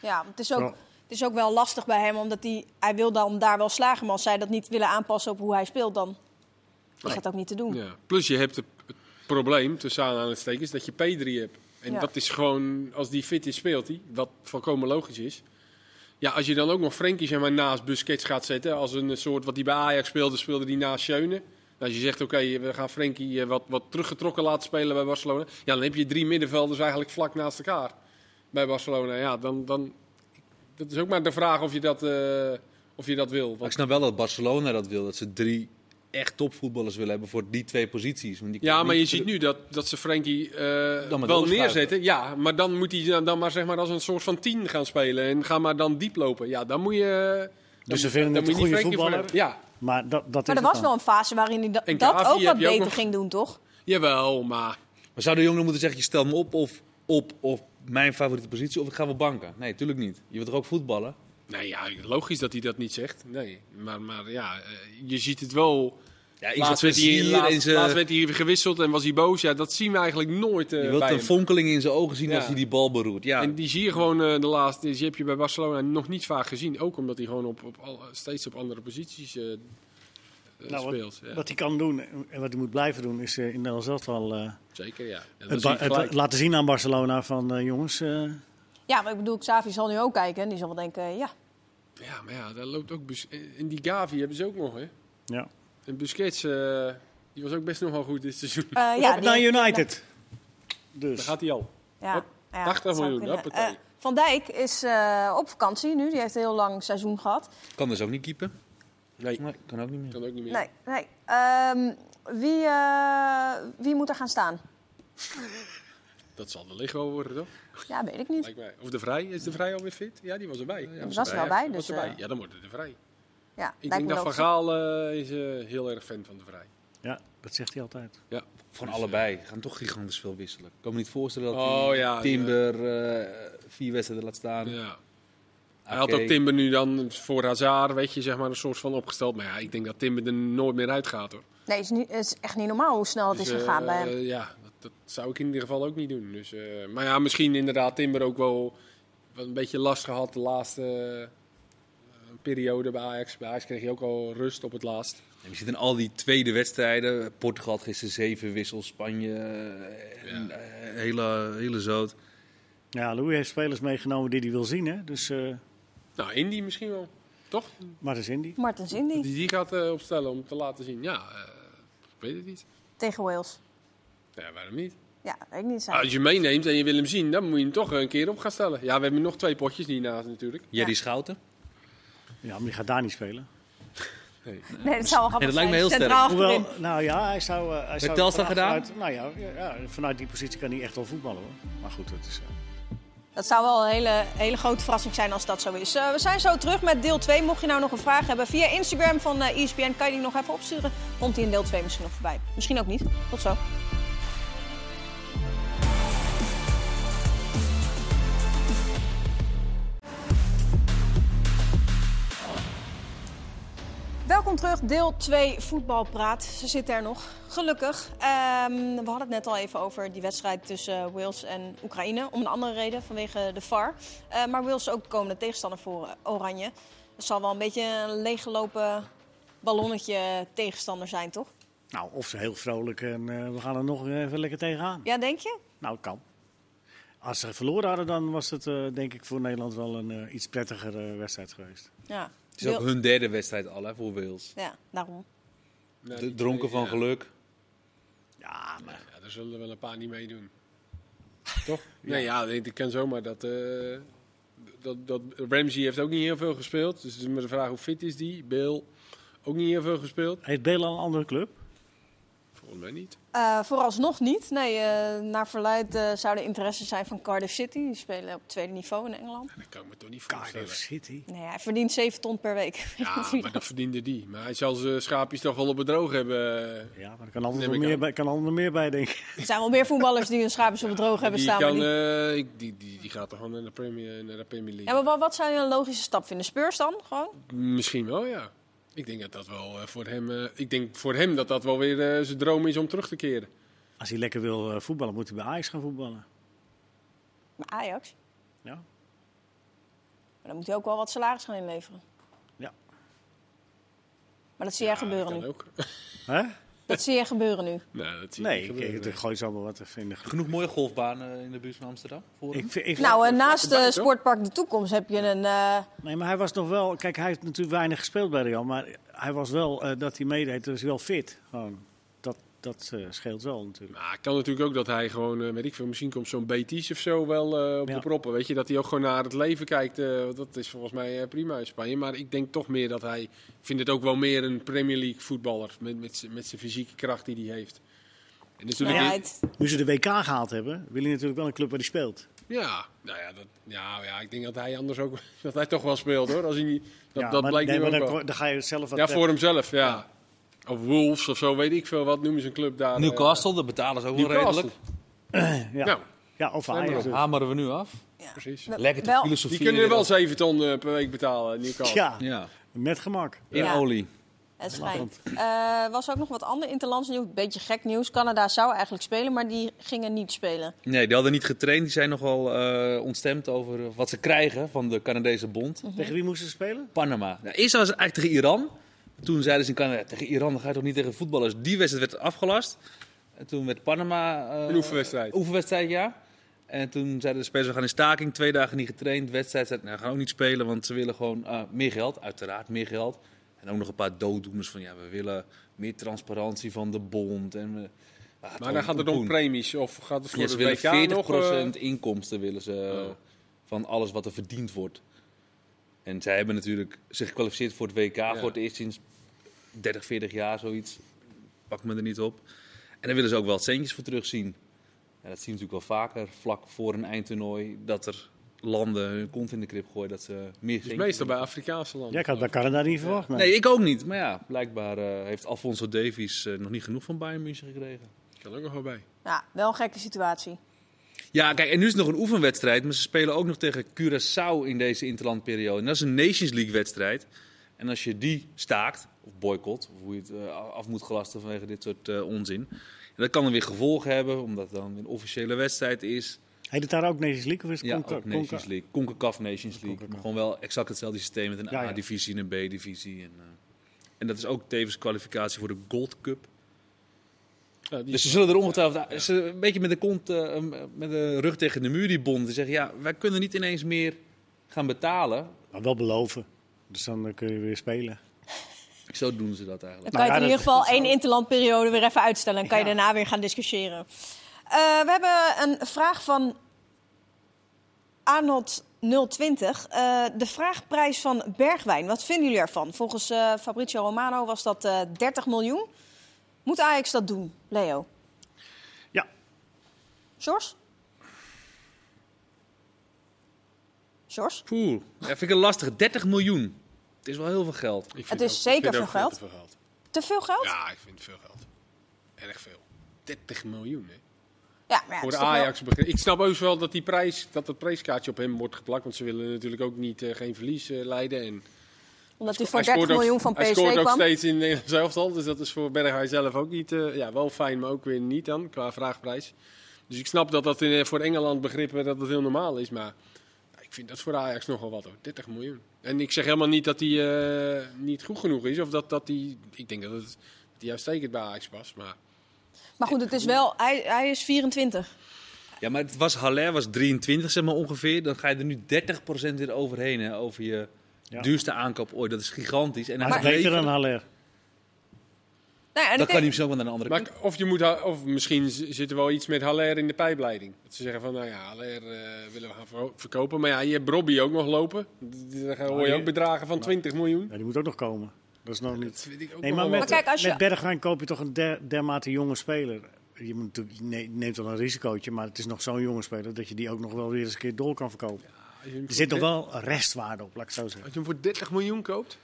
Ja, het is ook, Wel- het is ook wel lastig bij hem, omdat hij, hij wil dan daar wel slagen. Maar als zij dat niet willen aanpassen op hoe hij speelt, dan is dat ook niet te doen. Ja. Plus je hebt het, het probleem, tussen aanhalingstekens, dat je P3 hebt. En Ja. dat is gewoon, als die fit is, speelt hij. Wat volkomen logisch is. Ja, als je dan ook nog Frenkie zeg maar, naast Busquets gaat zetten, als een soort wat hij bij Ajax speelde, speelde die naast Schöne. Als je zegt, oké, we gaan Frenkie eh, wat, wat teruggetrokken laten spelen bij Barcelona. Ja, dan heb je drie middenvelders eigenlijk vlak naast elkaar bij Barcelona. Ja, dan, dan, dat is ook maar de vraag of je dat, eh, of je dat wil. Maar ik Want, snap wel dat Barcelona dat wil. Dat ze drie echt topvoetballers willen hebben voor die twee posities. Want die ja, maar je ziet nu dat, dat ze Frenkie eh, wel neerzetten. Ja, maar dan moet hij dan, dan maar, zeg maar als een soort van tien gaan spelen. En ga maar dan diep lopen. Ja, dan moet je... dan Dus ze moet- vinden dan het een goede voor voetballer? hebben. Ja, Maar dat, dat Maar is er was dan. wel een fase waarin hij da- En dat ook wat ook beter nog. ging doen, toch? jawel, maar... Maar zou de jongen moeten zeggen, je stelt me op of, op of mijn favoriete positie of ik ga wel banken. Nee, tuurlijk niet. Je wilt toch ook voetballen? Nee, ja, logisch dat hij dat niet zegt. Nee, maar, maar ja, eh, je ziet het wel. Ja, in Laatst werd, hij, laatst, in zijn- laatst werd hij gewisseld en was hij boos. Ja, dat zien we eigenlijk nooit eh, Je wilt bij een hem. fonkeling in zijn ogen zien Ja. als hij die bal beroert. Ja, En die zie je gewoon eh, de laatste. Die heb je bij Barcelona nog niet vaak gezien. Ook omdat hij gewoon op, op al- steeds op andere posities eh, eh, Nou, wat- speelt. Ja, Wat hij kan doen en wat hij moet blijven doen, is eh, in Nederland zelf wel eh, zeker, ja. het, laten zien aan Barcelona van eh, jongens. Eh, Ja, maar ik bedoel, Xavi zal nu ook kijken. En die zal wel denken, ja. Ja, maar ja, daar loopt ook. In die Gavi hebben ze ook nog, hè? ja. En Busquets, eh, die was ook best nog wel goed dit seizoen. Eh, ja, naar die- United. Daar Dus. gaat hij al. Ja, Hop, ja, 80 dat zou miljoen. Eh, Van Dijk is eh, op vakantie nu. Die heeft een heel lang seizoen gehad. kan dus ook niet keeper. Nee, Nee, kan ook niet meer. kan ook niet meer. Nee, nee. Ehm, wie, eh, wie moet er gaan staan? [LAUGHS] Dat zal de Ligo worden, toch? Ja, weet ik niet. Of de Vrij. Is de Vrij alweer fit? Ja, die was erbij. Ja, Die was er wel bij, Ja, dus, was erbij. eh, Ja, dan wordt het de Vrij. Ja, Ik denk dat Van. Gaal eh, is eh, heel erg fan van de Vrij. Ja, dat zegt hij altijd. Ja. Van Dus, allebei. Gaan toch gigantisch veel wisselen. Ik kan me niet voorstellen dat Oh, ja, Timber eh, vier wedstrijden laat staan. Ja. Hij had ook Timber nu dan voor Hazard, weet je, zeg maar, een soort van opgesteld. Maar ja, ik denk dat Timber er nooit meer uitgaat, hoor. Nee, het is, niet, het is echt niet normaal hoe snel het Dus, is gegaan bij hem. ja, dat, zou ik in ieder geval ook niet doen. Dus, eh, maar ja, misschien inderdaad Timber ook wel, een beetje last gehad de laatste eh, periode bij Ajax. Bij Ajax kreeg je ook al rust op het laatst. En je ziet in al die tweede wedstrijden. Portugal had gisteren zeven wissels. Spanje, eh, en, hele, hele zoot. Ja, Louis heeft spelers meegenomen die hij wil zien. Hè? Dus eh Nou, Indy misschien wel. Toch? Martens Indy. Martens Indy Die die gaat eh, opstellen om te laten zien. Ja, eh, ik weet het niet. tegen Wales. Ja, waarom niet? Ja, weet ik niet. Zo. Als je meeneemt en je wil hem zien, dan moet je hem toch een keer op gaan stellen. Ja, we hebben nog twee potjes hiernaast natuurlijk. Jerry Ja. Schouten. Ja, maar die gaat daar niet spelen. Nee, dat zou wel grappig Nee, dat lijkt me heel zijn. sterk. Hoewel, nou ja, hij zou... eh, hij zou vanaf- gedaan? Uit, nou ja, ja, vanuit die positie kan hij echt wel voetballen hoor. Maar goed, dat is... eh, Dat zou wel een hele, hele grote verrassing zijn als dat zo is. Eh, we zijn zo terug met deel 2. Mocht je nou nog een vraag hebben via Instagram van eh ESPN, kan je die nog even opsturen. Komt die in deel 2 misschien nog voorbij. Misschien ook niet. Tot zo. Welkom terug, deel 2 voetbalpraat. Ze zitten er nog, gelukkig. Ehm, we hadden het net al even over die wedstrijd tussen eh, Wales en Oekraïne. Om een andere reden, vanwege de VAR. Eh, maar Wales is ook de komende tegenstander voor eh, Oranje. Het zal wel een beetje een leeggelopen ballonnetje tegenstander zijn, toch? nou, of ze heel vrolijk en we gaan er nog even lekker tegenaan. Ja, denk je? Nou, kan. Als ze verloren hadden, dan was het denk ik voor Nederland wel een iets prettiger eh, wedstrijd geweest. Ja. Het is ook hun derde wedstrijd al hè, voor Wales. Ja, daarom. Nou, De, dronken twee, van ja. geluk. Ja, maar... Ja, er zullen er wel een paar niet meedoen. Toch? [LAUGHS] Nee, ja, ik ken zomaar dat, eh, dat, dat... Ramsey heeft ook niet heel veel gespeeld. Dus het is maar de vraag hoe fit is die. Bill ook niet heel veel gespeeld. Heeft Bela een andere club? Volgens mij niet. Eh, vooralsnog niet. Nee, eh, naar verluid eh, zou de interesse zijn van Cardiff City. Die spelen op het tweede niveau in Engeland. Dat kan ik me toch niet voorstellen. Cardiff City. Nee, hij verdient 7 ton per week. Ja, [LAUGHS] maar dat verdiende die. Maar hij zal zijn schaapjes toch wel op het droog hebben. Ja, maar er kan altijd Neem nog ik meer bij, kan altijd meer bij, denk ik. Er zijn wel meer voetballers die hun schaapjes op het droog hebben Die, staan. kan, die- eh, ik- die, die, die gaat toch gewoon naar de Premier, naar de Premier League. Ja, maar wat, wat zou je een logische stap vinden? Spurs dan? Gewoon? Misschien wel, ja. Ik denk dat dat wel eh, voor hem, eh, ik denk voor hem dat dat wel weer eh, zijn droom is om terug te keren. Als hij lekker wil eh, voetballen, moet hij bij Ajax gaan voetballen. Bij Ajax. Ja. Maar dan moet hij ook wel wat salaris gaan inleveren. Ja. Maar dat zie jij Ja, gebeuren dat nu. ook. Hè? Dat zie jij gebeuren nu. Nou, dat zie ik Nee, ik, gebeuren. ik gooi zomaar wat te vinden. Genoeg mooie golfbanen in de buurt van Amsterdam. Voor? Ik, ik, Nou, eh, naast de toch? Sportpark De Toekomst heb je een... eh, Nee, maar hij was nog wel... Kijk, hij heeft natuurlijk weinig gespeeld bij Real. Maar hij was wel, eh, dat hij meedeed, dus wel fit. Gewoon. Dat, eh, scheelt wel natuurlijk. Maar het kan natuurlijk ook dat hij gewoon, eh, weet ik veel, misschien komt zo'n Betis of zo wel eh, op Ja. de proppen. Weet je, dat hij ook gewoon naar het leven kijkt. eh, dat is volgens mij eh, prima in Spanje. Maar ik denk toch meer dat hij, ik vind het ook wel meer een Premier League voetballer. Met, met, met zijn fysieke kracht die hij heeft. En nou ja, het- Nu ze de WK gehaald hebben, wil hij natuurlijk wel een club waar hij speelt. ja, nou ja, dat, ja, ja, ik denk dat hij anders ook, [LAUGHS] dat hij toch wel speelt hoor. Als hij niet, dat, ja, dat maar, blijkt nee, nu maar ook dan, wel. dan ga je zelf wat Ja, voor hemzelf, ja. Of Wolves of zo, weet ik veel. Wat noemen ze een club daar? Newcastle, dat betalen ze ook wel Newcastle. redelijk. Ja. Nou, Ja, of Ajax. dus. Hameren we nu af? Precies. Wel- Lekker te filosoferen. Die kunnen er wel 7 ton eh, per week betalen, Newcastle. Ja, Ja, met gemak. in Ja. olie. Het schijnt. Eh was ook nog wat ander interlands nieuws. Beetje gek nieuws. Canada zou eigenlijk spelen, maar die gingen niet spelen. Nee, die hadden niet getraind. Die zijn nogal eh ontstemd over wat ze krijgen van de Canadese bond. Tegen wie moesten ze spelen? Panama. Nou, eerst was het eigenlijk tegen Iran. Toen zeiden ze in Canada, tegen Iran dan ga je toch niet tegen voetballers. Die wedstrijd werd afgelast. En toen werd Panama... eh, Een oefenwedstrijd. Oefenwedstrijd, ja. En toen zeiden de spelers, we gaan in staking. Twee dagen niet getraind. Wedstrijd, zeiden, nou, we gaan ook niet spelen, want ze willen gewoon ah, meer geld. Uiteraard, meer geld. En ook nog een paar dooddoeners van, ja, we willen meer transparantie van de bond. En we, Maar dan gaat het om premies of gaat het voor Ja, willen WK 40% nog? eh, inkomsten willen ze, eh, Oh. van alles wat er verdiend wordt. En zij hebben natuurlijk zich gekwalificeerd voor het WK voor het eerst sinds 30, 40 jaar, zoiets. Pak me er niet op. En daar willen ze ook wel centjes voor terugzien. En dat zien we natuurlijk wel vaker, vlak voor een eindtoernooi, dat er landen hun kont in de krip gooien, dat ze meer dus meestal bij Afrikaanse landen. Ja, ik had bij Canada niet verwacht. Nee. Nee, ik ook niet. Maar ja, blijkbaar eh, heeft Alfonso Davies eh, nog niet genoeg van Bayern München gekregen. Kan ook nog wel bij. Ja, wel een gekke situatie. Ja, kijk, en nu is het nog een oefenwedstrijd, maar ze spelen ook nog tegen Curaçao in deze interlandperiode. En dat is een Nations League wedstrijd. En als je die staakt, of boycott, of hoe je het eh, af moet gelasten vanwege dit soort eh, onzin. En dat kan dan weer gevolgen hebben, omdat het dan een officiële wedstrijd is. Heet het daar ook Nations League of is het Ja, Conca- ook Nations Conca- League. CONCACAF Nations League. Gewoon wel exact hetzelfde systeem met een Ja. A-divisie en een B-divisie. En, eh, en dat is ook tevens kwalificatie voor de Gold Cup. Ja, Dus ze zullen er ongetwijfeld ze een beetje met de, kont, eh, met de rug tegen de muur, die bond. Die zeggen, ja, wij kunnen niet ineens meer gaan betalen. Maar wel beloven. Dus dan eh, kun je weer spelen. [LAUGHS] Zo doen ze dat Dan eigenlijk. kan je ja, het in ieder geval één interlandperiode weer even uitstellen. Dan kan je daarna weer gaan discussiëren. Eh, we hebben een vraag van Arnold 020. Eh, de vraagprijs van Bergwijn. Wat vinden jullie ervan? Volgens eh, Fabrizio Romano was dat eh 30 miljoen. Moet Ajax dat doen, Leo? Ja. Sjors? Sjors? Poeh, ja, vind ik een lastig. 30 miljoen. Het is wel heel veel geld. Ik vind Het is ook- zeker ik vind veel geld. te veel geld. Te veel geld? Ja, ik vind veel geld. Erg veel. 30 miljoen, hè? Ja, maar ja, Voor de wel- Ajax. begin- Ik snap ook wel dat die prijs, dat het prijskaartje op hem wordt geplakt. Want ze willen natuurlijk ook niet eh, geen verlies eh, leiden. En Omdat hij voor scoort 30 ook- miljoen van Hij PSV scoort ook kwam. steeds in Nederland zelf al. Dus dat is voor Berghuis zelf ook niet, eh, ja, wel fijn, maar ook weer niet dan, qua vraagprijs. Dus ik snap dat dat in, eh, voor Engeland begrippen dat het heel normaal is. Maar ja, ik vind dat voor de Ajax nogal wat hoor. 30 miljoen. En ik zeg helemaal niet dat hij eh, niet goed genoeg is. Of dat, dat hij, ik denk dat het dat hij uitstekend bij Ajax past. Maar Maar goed, het is wel, hij, hij is 24. Ja, maar het was Haller was 23 zeg maar ongeveer. Dan ga je er nu 30% weer overheen hè, over je Ja. duurste aankoop ooit. Dat is gigantisch. En Maar hij gaat beter dan. Haller. Nou, ik kan hij ook wel naar een andere Maar, of, je moet, of misschien zit er wel iets met Haller in de pijpleiding. Dat ze zeggen van, nou ja, Haller eh, willen we gaan ver- verkopen. Maar ja, je hebt Robbie ook nog lopen. Dan hoor je die- ook bedragen van 20 miljoen. Ja, die moet ook nog komen. Dat is nog niet. Dat vind ik ook Nee, maar wel met. Maar kijk, als je- met Bergwijn koop je toch een der, dermate jonge speler. Je moet je neemt wel een risicootje, maar het is nog zo'n jonge speler dat je die ook nog wel weer eens een keer door kan verkopen. Er zit nog der- wel restwaarde op, laat ik het zo zeggen. Als je hem voor 30 miljoen koopt,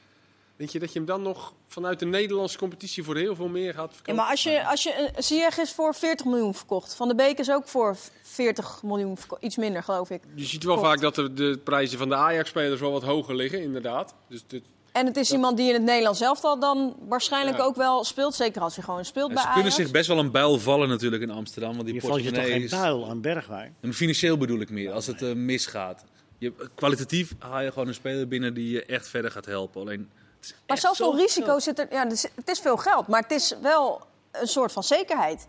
denk je dat je hem dan nog vanuit de Nederlandse competitie voor heel veel meer gaat Ja, verkopen? maar als je, als je een Ziyech is voor 40 miljoen verkocht. Van de Beek is ook voor 40 miljoen Iets minder, geloof ik. Je ziet wel vaak dat de, de prijzen van de Ajax-spelers wel wat hoger liggen, inderdaad. Dus dit, En het is iemand die in het Nederlands elftal dan waarschijnlijk Ja. ook wel speelt. Zeker als hij gewoon speelt bij ze Ajax. kunnen zich best wel een buil vallen natuurlijk in Amsterdam. Want die Je valt je toch geen buil aan Bergwijn. En financieel bedoel ik meer, als het eh, misgaat. Je, kwalitatief haal je gewoon een speler binnen die je echt verder gaat helpen. Alleen, het is Maar zoveel zoveel risico geld. zit er... Ja, het is veel geld, maar het is wel een soort van zekerheid.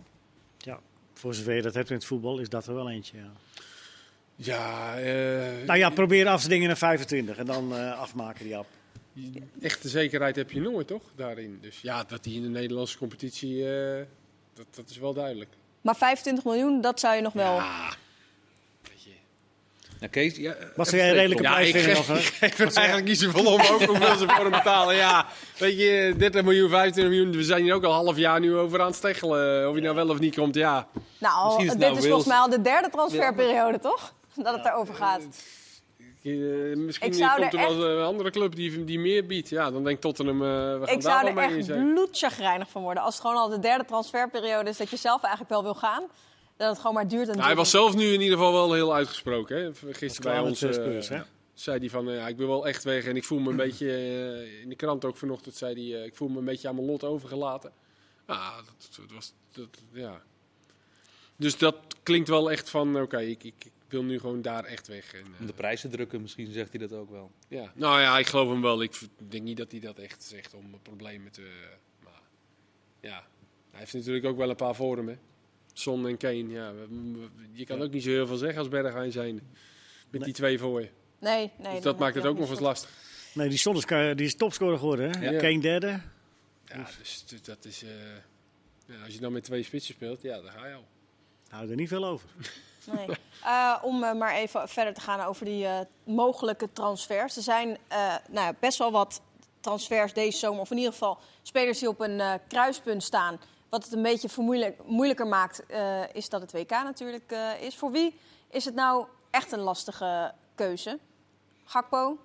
Ja, voor zover je dat hebt in het voetbal, is dat er wel eentje. Ja. ja, eh, Nou ja, probeer af te dingen naar 25 en dan eh, afmaken die app. echte zekerheid heb je nooit, toch? Daarin. Dus ja, dat hij in de Nederlandse competitie, eh, dat, dat is wel duidelijk. Maar 25 miljoen, dat zou je nog wel... Ja. Nou, Kees, ja, Wat even zou jij een redelijke Ja, prijs ik geef, Of, ik eh, geef er eigenlijk niet zoveel om ook hoeveel ze voor hem betalen. Ja, weet je, 30 miljoen, 25 miljoen. We zijn hier ook al een half jaar nu over aan het steggelen. Of hij nou wel of niet komt, ja. Nou, is dit nou is volgens mij al de derde transferperiode, toch? Dat het daarover gaat. Eh, misschien Ik zou komt er er wel een andere club die, die meer biedt. Ja, dan denkt Tottenham, eh we gaan Ik daar zou wel er mee in echt zijn. bloedchagrijnig van worden. Als het gewoon al de derde transferperiode is dat je zelf eigenlijk wel wil gaan. Dat het gewoon maar duurt en Nou, duurt. hij was zelf nu in ieder geval wel heel uitgesproken. Hè? Gisteren bij ons eh, hè? zei hij van, eh, ja, ik wil wel echt weg en ik voel me een beetje, eh, in de krant ook vanochtend zei hij, eh, ik voel me een beetje aan mijn lot overgelaten. Ja, dat, dat was, dat, ja. Dus dat klinkt wel echt van, oké, ik, ik, ik wil nu gewoon daar echt weg. En, eh, Om de prijzen te drukken, misschien zegt hij dat ook wel. ja. Nou ja, ik geloof hem wel. Ik denk niet dat hij dat echt zegt om problemen te... Maar ja, hij heeft natuurlijk ook wel een paar voor hem, hè. Son en Kane, ja. Je kan ook niet zo heel veel zeggen als Bergwijn zijn. Met die twee voor je. Nee, nee. Dus dat maakt het ook nog eens lastig. Nee, die, Son is, die is topscorer geworden. Hè? Ja. Kane derde. Ja, dus dat is... eh, ja, als je dan met twee spitsen speelt, ja, dan ga je al. Hou er niet veel over. Nee. [LAUGHS] Eh, om eh, maar even verder te gaan over die eh, mogelijke transfers. Er zijn eh, nou ja, best wel wat transfers deze zomer. Of in ieder geval spelers die op een eh, kruispunt staan. Wat het een beetje moeilijker maakt, eh, is dat het WK natuurlijk eh, is. Voor wie is het nou echt een lastige keuze? Gakpo?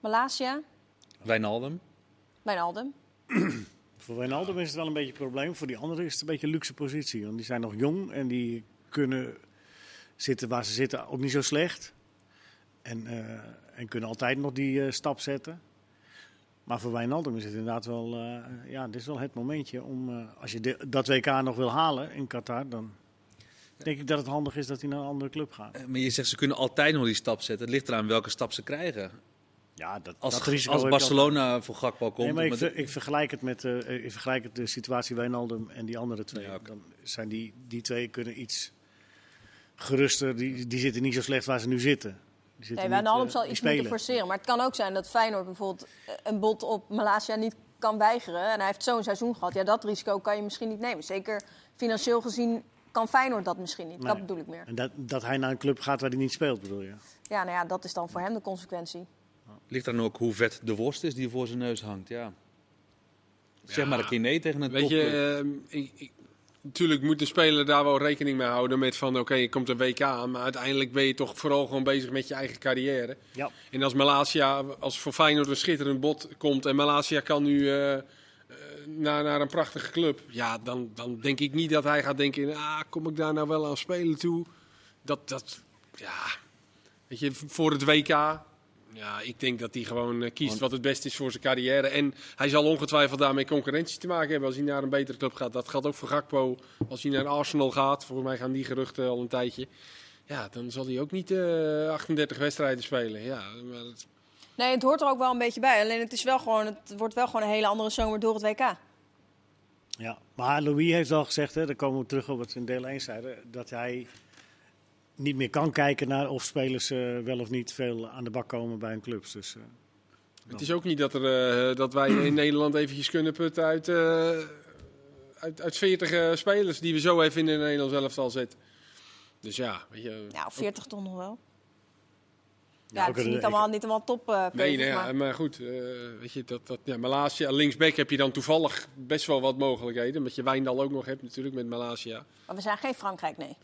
Malasia? Wijnaldum. Wijnaldum? [CLEARS THROAT] Voor Wijnaldum is het wel een beetje een probleem. Voor die anderen is het een beetje een luxe positie. Want die zijn nog jong en die kunnen zitten waar ze zitten ook niet zo slecht. En, eh, en kunnen altijd nog die eh, stap zetten. Maar voor Wijnaldum is het inderdaad wel, eh, ja, dit is wel het momentje om, eh, als je de- dat WK nog wil halen in Qatar, dan denk ik dat het handig is dat hij naar een andere club gaat. Eh, Maar je zegt ze kunnen altijd nog die stap zetten. Het ligt eraan welke stap ze krijgen. Ja, dat, Als, dat risico als heb je Barcelona voor Gakpo komt. Nee, maar ik, ver- ik vergelijk het met ik vergelijk het de situatie Wijnaldum en die andere twee. Ja. Dan zijn die, die twee kunnen iets geruster. Die, die zitten niet zo slecht waar ze nu zitten. Die Nee, Wijnaldum eh, zal iets spelen. moeten forceren. Maar het kan ook zijn dat Feyenoord bijvoorbeeld eh, een bod op Malasia niet kan weigeren. En hij heeft zo'n seizoen gehad. Ja, dat risico kan je misschien niet nemen. Zeker financieel gezien kan Feyenoord dat misschien niet. Dat bedoel ik meer. En dat, dat hij naar een club gaat waar hij niet speelt, bedoel je? Ja, nou ja, dat is dan voor hem de consequentie. Ligt dan ook hoe vet de worst is die voor zijn neus hangt. Ja. Zeg maar een keer nee tegen een Weet topclub. je, ehm, ik, ik- natuurlijk moet de speler daar wel rekening mee houden met van oké, je komt een WK aan, maar uiteindelijk ben je toch vooral gewoon bezig met je eigen carrière. Ja. En als Malasia, als voor Feyenoord een schitterend bod komt en Malasia kan nu eh, eh, naar, naar een prachtige club, ja, dan, dan denk ik niet dat hij gaat denken, ah, kom ik daar nou wel aan spelen toe? Dat, dat, ja, weet je, voor het WK, ja, ik denk dat hij gewoon eh, kiest wat het beste is voor zijn carrière. En hij zal ongetwijfeld daarmee concurrentie te maken hebben als hij naar een betere club gaat. Dat geldt ook voor Gakpo. Als hij naar Arsenal gaat, volgens mij gaan die geruchten al een tijdje. Ja, dan zal hij ook niet eh 38 wedstrijden spelen. Ja, maar het- Nee, het hoort er ook wel een beetje bij. Alleen het, is wel gewoon, het wordt wel gewoon een hele andere zomer door het WK. Ja, maar Louis heeft wel gezegd, hè, daar komen we terug op wat we in deel 1 zeiden, dat hij niet meer kan kijken naar of spelers eh, wel of niet veel aan de bak komen bij hun clubs. Dus, eh, het is ook niet dat, er, eh, dat wij in Nederland eventjes kunnen putten uit, eh, uit, uit 40 eh, spelers die we zo even in de Nederlands elftal zetten. Dus ja, weet je. Ja, of 40 ton nog wel. Ja, het is niet allemaal, niet allemaal top eh Nee, nee ja, maar- maar goed, eh, weet je, dat, dat, ja, Malasia, linksback heb je dan toevallig best wel wat mogelijkheden. Omdat je Wijndal ook nog hebt natuurlijk met Malasia. maar we zijn geen Frankrijk, nee.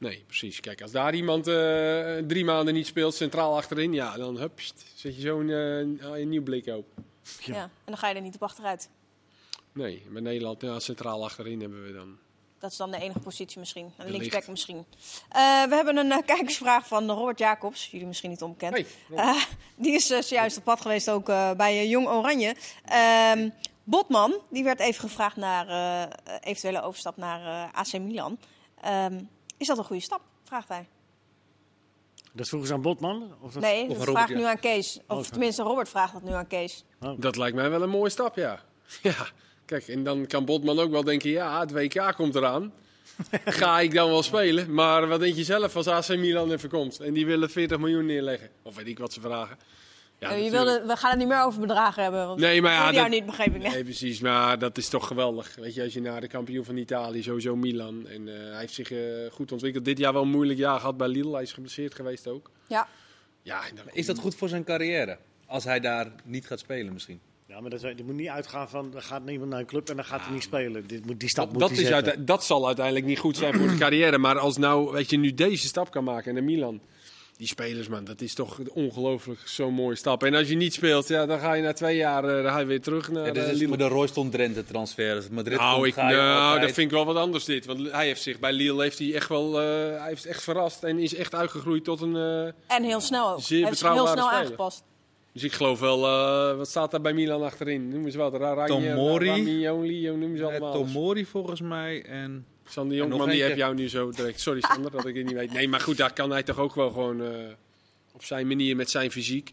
Nee, precies. Kijk, als daar iemand eh, drie maanden niet speelt, centraal achterin, ja, dan hup, zet je zo'n eh, een nieuw blik open. Ja. Ja. En dan ga je er niet op achteruit. Nee, met Nederland, ja, centraal achterin hebben we dan. Dat is dan de enige positie misschien. En Wellicht. linksback misschien. Eh, we hebben een kijkersvraag van Robert Jacobs. Jullie misschien niet onbekend. Eh, die is eh, zojuist op pad geweest ook eh, bij Jong Oranje. Ehm, Botman, die werd even gevraagd naar eh, eventuele overstap naar eh, AC Milan. Is dat een goede stap? Vraagt hij. dat vroegen ze aan Botman? Of dat... Nee, Of dat Robert, vraagt ja. nu aan Kees. Of Oh, tenminste, Robert vraagt dat nu aan Kees. dat lijkt mij wel een mooie stap, ja. [LAUGHS] Ja, kijk, en dan kan Botman ook wel denken, ja, het WK komt eraan. [LAUGHS] Ga ik dan wel spelen? Maar wat denk je zelf als AC Milan even komt? En die willen 40 miljoen neerleggen. Of weet ik wat ze vragen. Ja, Eh, je wilde, we gaan het niet meer over bedragen hebben. Want Nee, maar ja, jou dat- niet, begreep ik. net. Nee, precies. Maar dat is toch geweldig. Weet je, als je naar de kampioen van Italië, sowieso Milan. En eh, hij heeft zich eh, goed ontwikkeld. Dit jaar wel een moeilijk jaar gehad bij Lille. Hij is geblesseerd geweest ook. Ja. Ja, dan Is dat goed voor zijn carrière? Als hij daar niet gaat spelen misschien. Ja, maar dat, je moet niet uitgaan van, er gaat niemand naar een club en dan gaat hij niet spelen. Dit moet, die stap Dat, moet dat, hij is dat zal uiteindelijk niet goed zijn voor de carrière. Maar als nou, weet je, nu deze stap kan maken naar Milan. Die spelers, man, dat is toch ongelooflijk zo'n mooie stap. En als je niet speelt, ja, dan ga je na twee jaar eh, dan ga je weer terug naar Ja, dit eh, is de Royston Drenthe transfer. Als Madrid Nou, ik, nou dat vind ik wel wat anders dit. Want hij heeft zich bij Lille heeft hij echt wel, eh, hij heeft echt verrast en is echt uitgegroeid tot een. eh, En heel snel ook. Zeer Heeft zich heel snel speler. aangepast. dus ik geloof wel, eh, wat staat daar bij Milan achterin? Noem eens wat. Ranje, Tomori. Noem ze Eh, allemaal. Tomori volgens mij en... Sander Jonkman, die heb jou nu zo direct. Sorry Sander, dat ik het niet weet. Nee, maar goed, daar kan hij toch ook wel gewoon eh, op zijn manier met zijn fysiek.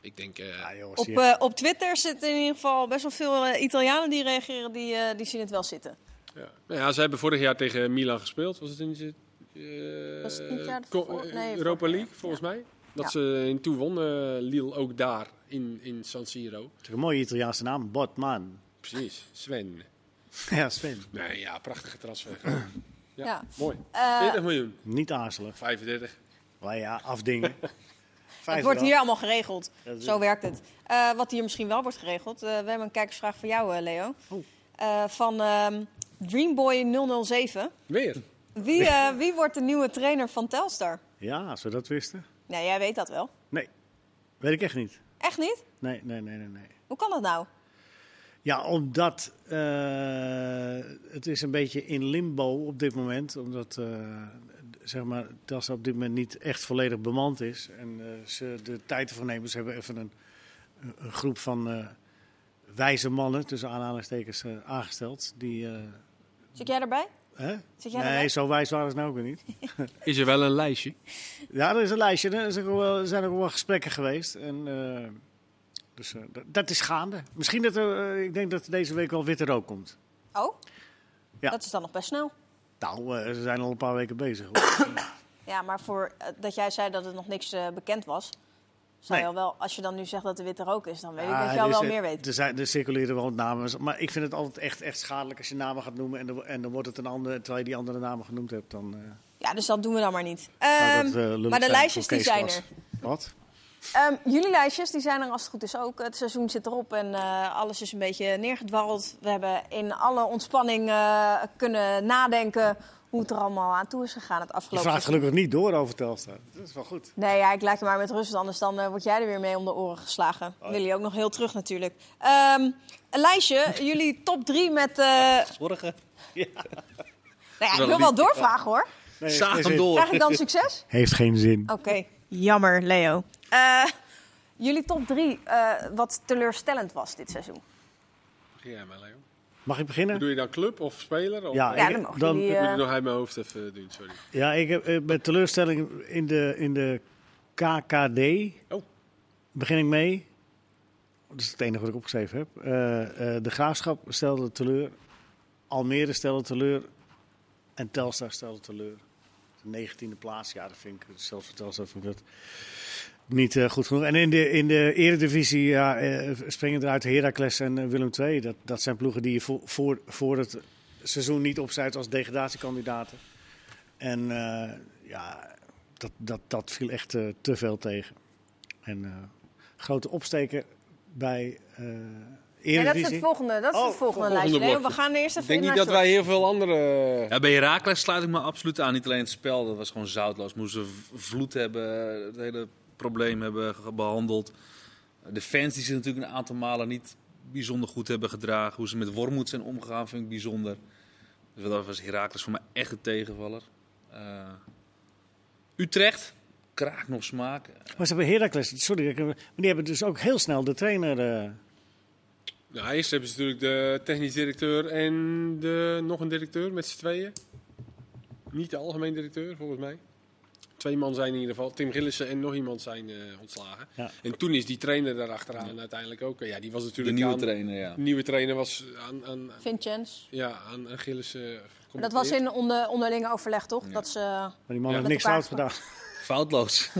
Ik denk, eh, Ja, jongens, Op, eh, op Twitter zitten in ieder geval best wel veel Italianen die reageren, die, eh, die zien het wel zitten. ja. Nou ja, ze hebben vorig jaar tegen Milan gespeeld. Was het in de eh, Was het niet jaar Nee, Europa League, volgens mij. Dat Ja. ze in toe won, eh, Lille ook daar in, in San Siro. Het is een mooie Italiaanse naam, Botman. Precies, Sven. Ja, Sven. Nee, ja, prachtige transfer. Ja, Ja. mooi. Eh, 40 miljoen, Niet aarzelen. 35. Maar ja, afdingen. [LAUGHS] Het wordt hier allemaal geregeld. Zo werkt het. Eh, wat hier misschien wel wordt geregeld. eh, we hebben een kijkersvraag voor jou, eh, Leo. Eh, van ehm, Dreamboy007. Weer. Wie, eh, wie wordt de nieuwe trainer van Telstar? Ja, als we dat wisten. Nou, jij weet dat wel. Nee, weet ik echt niet. Echt niet? Nee, nee, nee, nee. nee. Hoe kan dat nou? Ja, omdat eh, het is een beetje in limbo op dit moment. Omdat eh, zeg maar, Telstar op dit moment niet echt volledig bemand is. En eh, ze de tijd ervoor nemen. Ze hebben even een, een- groep van eh, wijze mannen, tussen aanhalingstekens, aangesteld. Die, eh, Zit jij erbij? hè? Zit jij Nee, erbij? zo wijs waren ze nou ook weer niet. [LAUGHS] Is er wel een lijstje? Ja, er is een lijstje. Er zijn ook wel, er zijn ook wel gesprekken geweest. En, eh, dus eh, dat, dat is gaande. Misschien dat er, eh, ik denk dat er deze week wel witte rook komt. Oh? Ja. Dat is dan nog best snel. Nou, eh, ze zijn al een paar weken bezig. hoor. [COUGHS] Ja, maar voor dat jij zei dat er nog niks bekend was. Zou Nee. je al wel, als je dan nu zegt dat er witte rook is, dan weet ik dat je al wel meer weet. Er, zijn, er circuleren wel namen. Maar ik vind het altijd echt, echt schadelijk als je namen gaat noemen. En, dan- en dan wordt het een ander, terwijl je die andere namen genoemd hebt. Dan, eh, Ja, dus dat doen we dan maar niet. zou Ehm, dat, eh, maar de lijstjes die zijn er. Wat? Ehm, jullie lijstjes die zijn er als het goed is ook. Het seizoen zit erop en eh, alles is een beetje neergedwarreld. We hebben in alle ontspanning eh, kunnen nadenken hoe het er allemaal aan toe is gegaan het Je afgelopen vraagt seizoen. gelukkig niet door over Telstar. Dat is wel goed. Nee, ja, ik laat je maar met rust, anders dan eh, word jij er weer mee om de oren geslagen. Oh, Wil je ook nog heel terug natuurlijk. Ehm, een lijstje, [LAUGHS] jullie top drie met... eh, Zorgen. [LAUGHS] nou ja, ik wil wel doorvragen hoor. Nee, hem door. Krijg ik dan succes? Heeft geen zin. Oké, jammer Leo. Eh, jullie top drie, eh, wat teleurstellend was dit seizoen. Begin jij maar, Leo. Mag ik beginnen? Doe je dan club of speler? Of, Ja, dan mogen dan- jullie... Moet eh, het nog uit mijn hoofd even doen, sorry. Ja, ik heb eh, met teleurstelling in de, in de KKD Oh. begin ik mee. Dat is het enige wat ik opgeschreven heb. Eh, eh, de Graafschap stelde teleur. Almere stelde teleur. En Telstar stelde teleur. De negentiende plaats, ja, dat vind ik, zelfs voor Telstar vind ik dat niet eh, goed genoeg. En in de, in de eredivisie ja, eh, springen eruit Heracles en eh, Willem II. Dat, dat zijn ploegen die je voor, voor, voor het seizoen niet opzijt als degradatiekandidaten. En ja, dat, dat, dat viel echt te veel tegen. En grote opsteken bij ja, dat is het volgende, dat is Oh, het volgende volgende lijstje. We gaan eerst Ik even denk in niet dat wij heel veel andere... Ja, bij Herakles sluit ik me absoluut aan. Niet alleen het spel, dat was gewoon zoutloos. Moesten vloed hebben, het hele probleem hebben behandeld. De fans die zich natuurlijk een aantal malen niet bijzonder goed hebben gedragen. Hoe ze met Wormoed zijn omgegaan vind ik bijzonder. Dus dat was Herakles voor mij echt een tegenvaller. Eh, Utrecht, kraak nog smaak. Maar ze hebben Heracles, sorry, ik die hebben dus ook heel snel de trainer. eh, Nou, eerst hebben ze natuurlijk de technisch directeur en de, nog een directeur met z'n tweeën. Niet de algemeen directeur, volgens mij. Twee man zijn in ieder geval. Tim Gillissen en nog iemand zijn eh, ontslagen. Ja. En toen is die trainer daarachteraan uiteindelijk ook. Ja, die was De natuurlijk nieuwe aan- trainer, ja. De nieuwe trainer was aan, aan, Vincenz. ja, aan, aan Gillissen Dat was in onder, onderlinge overleg, toch? Ja. Dat ze... maar die man Ja. heeft niks fout gedaan. Foutloos. [LAUGHS]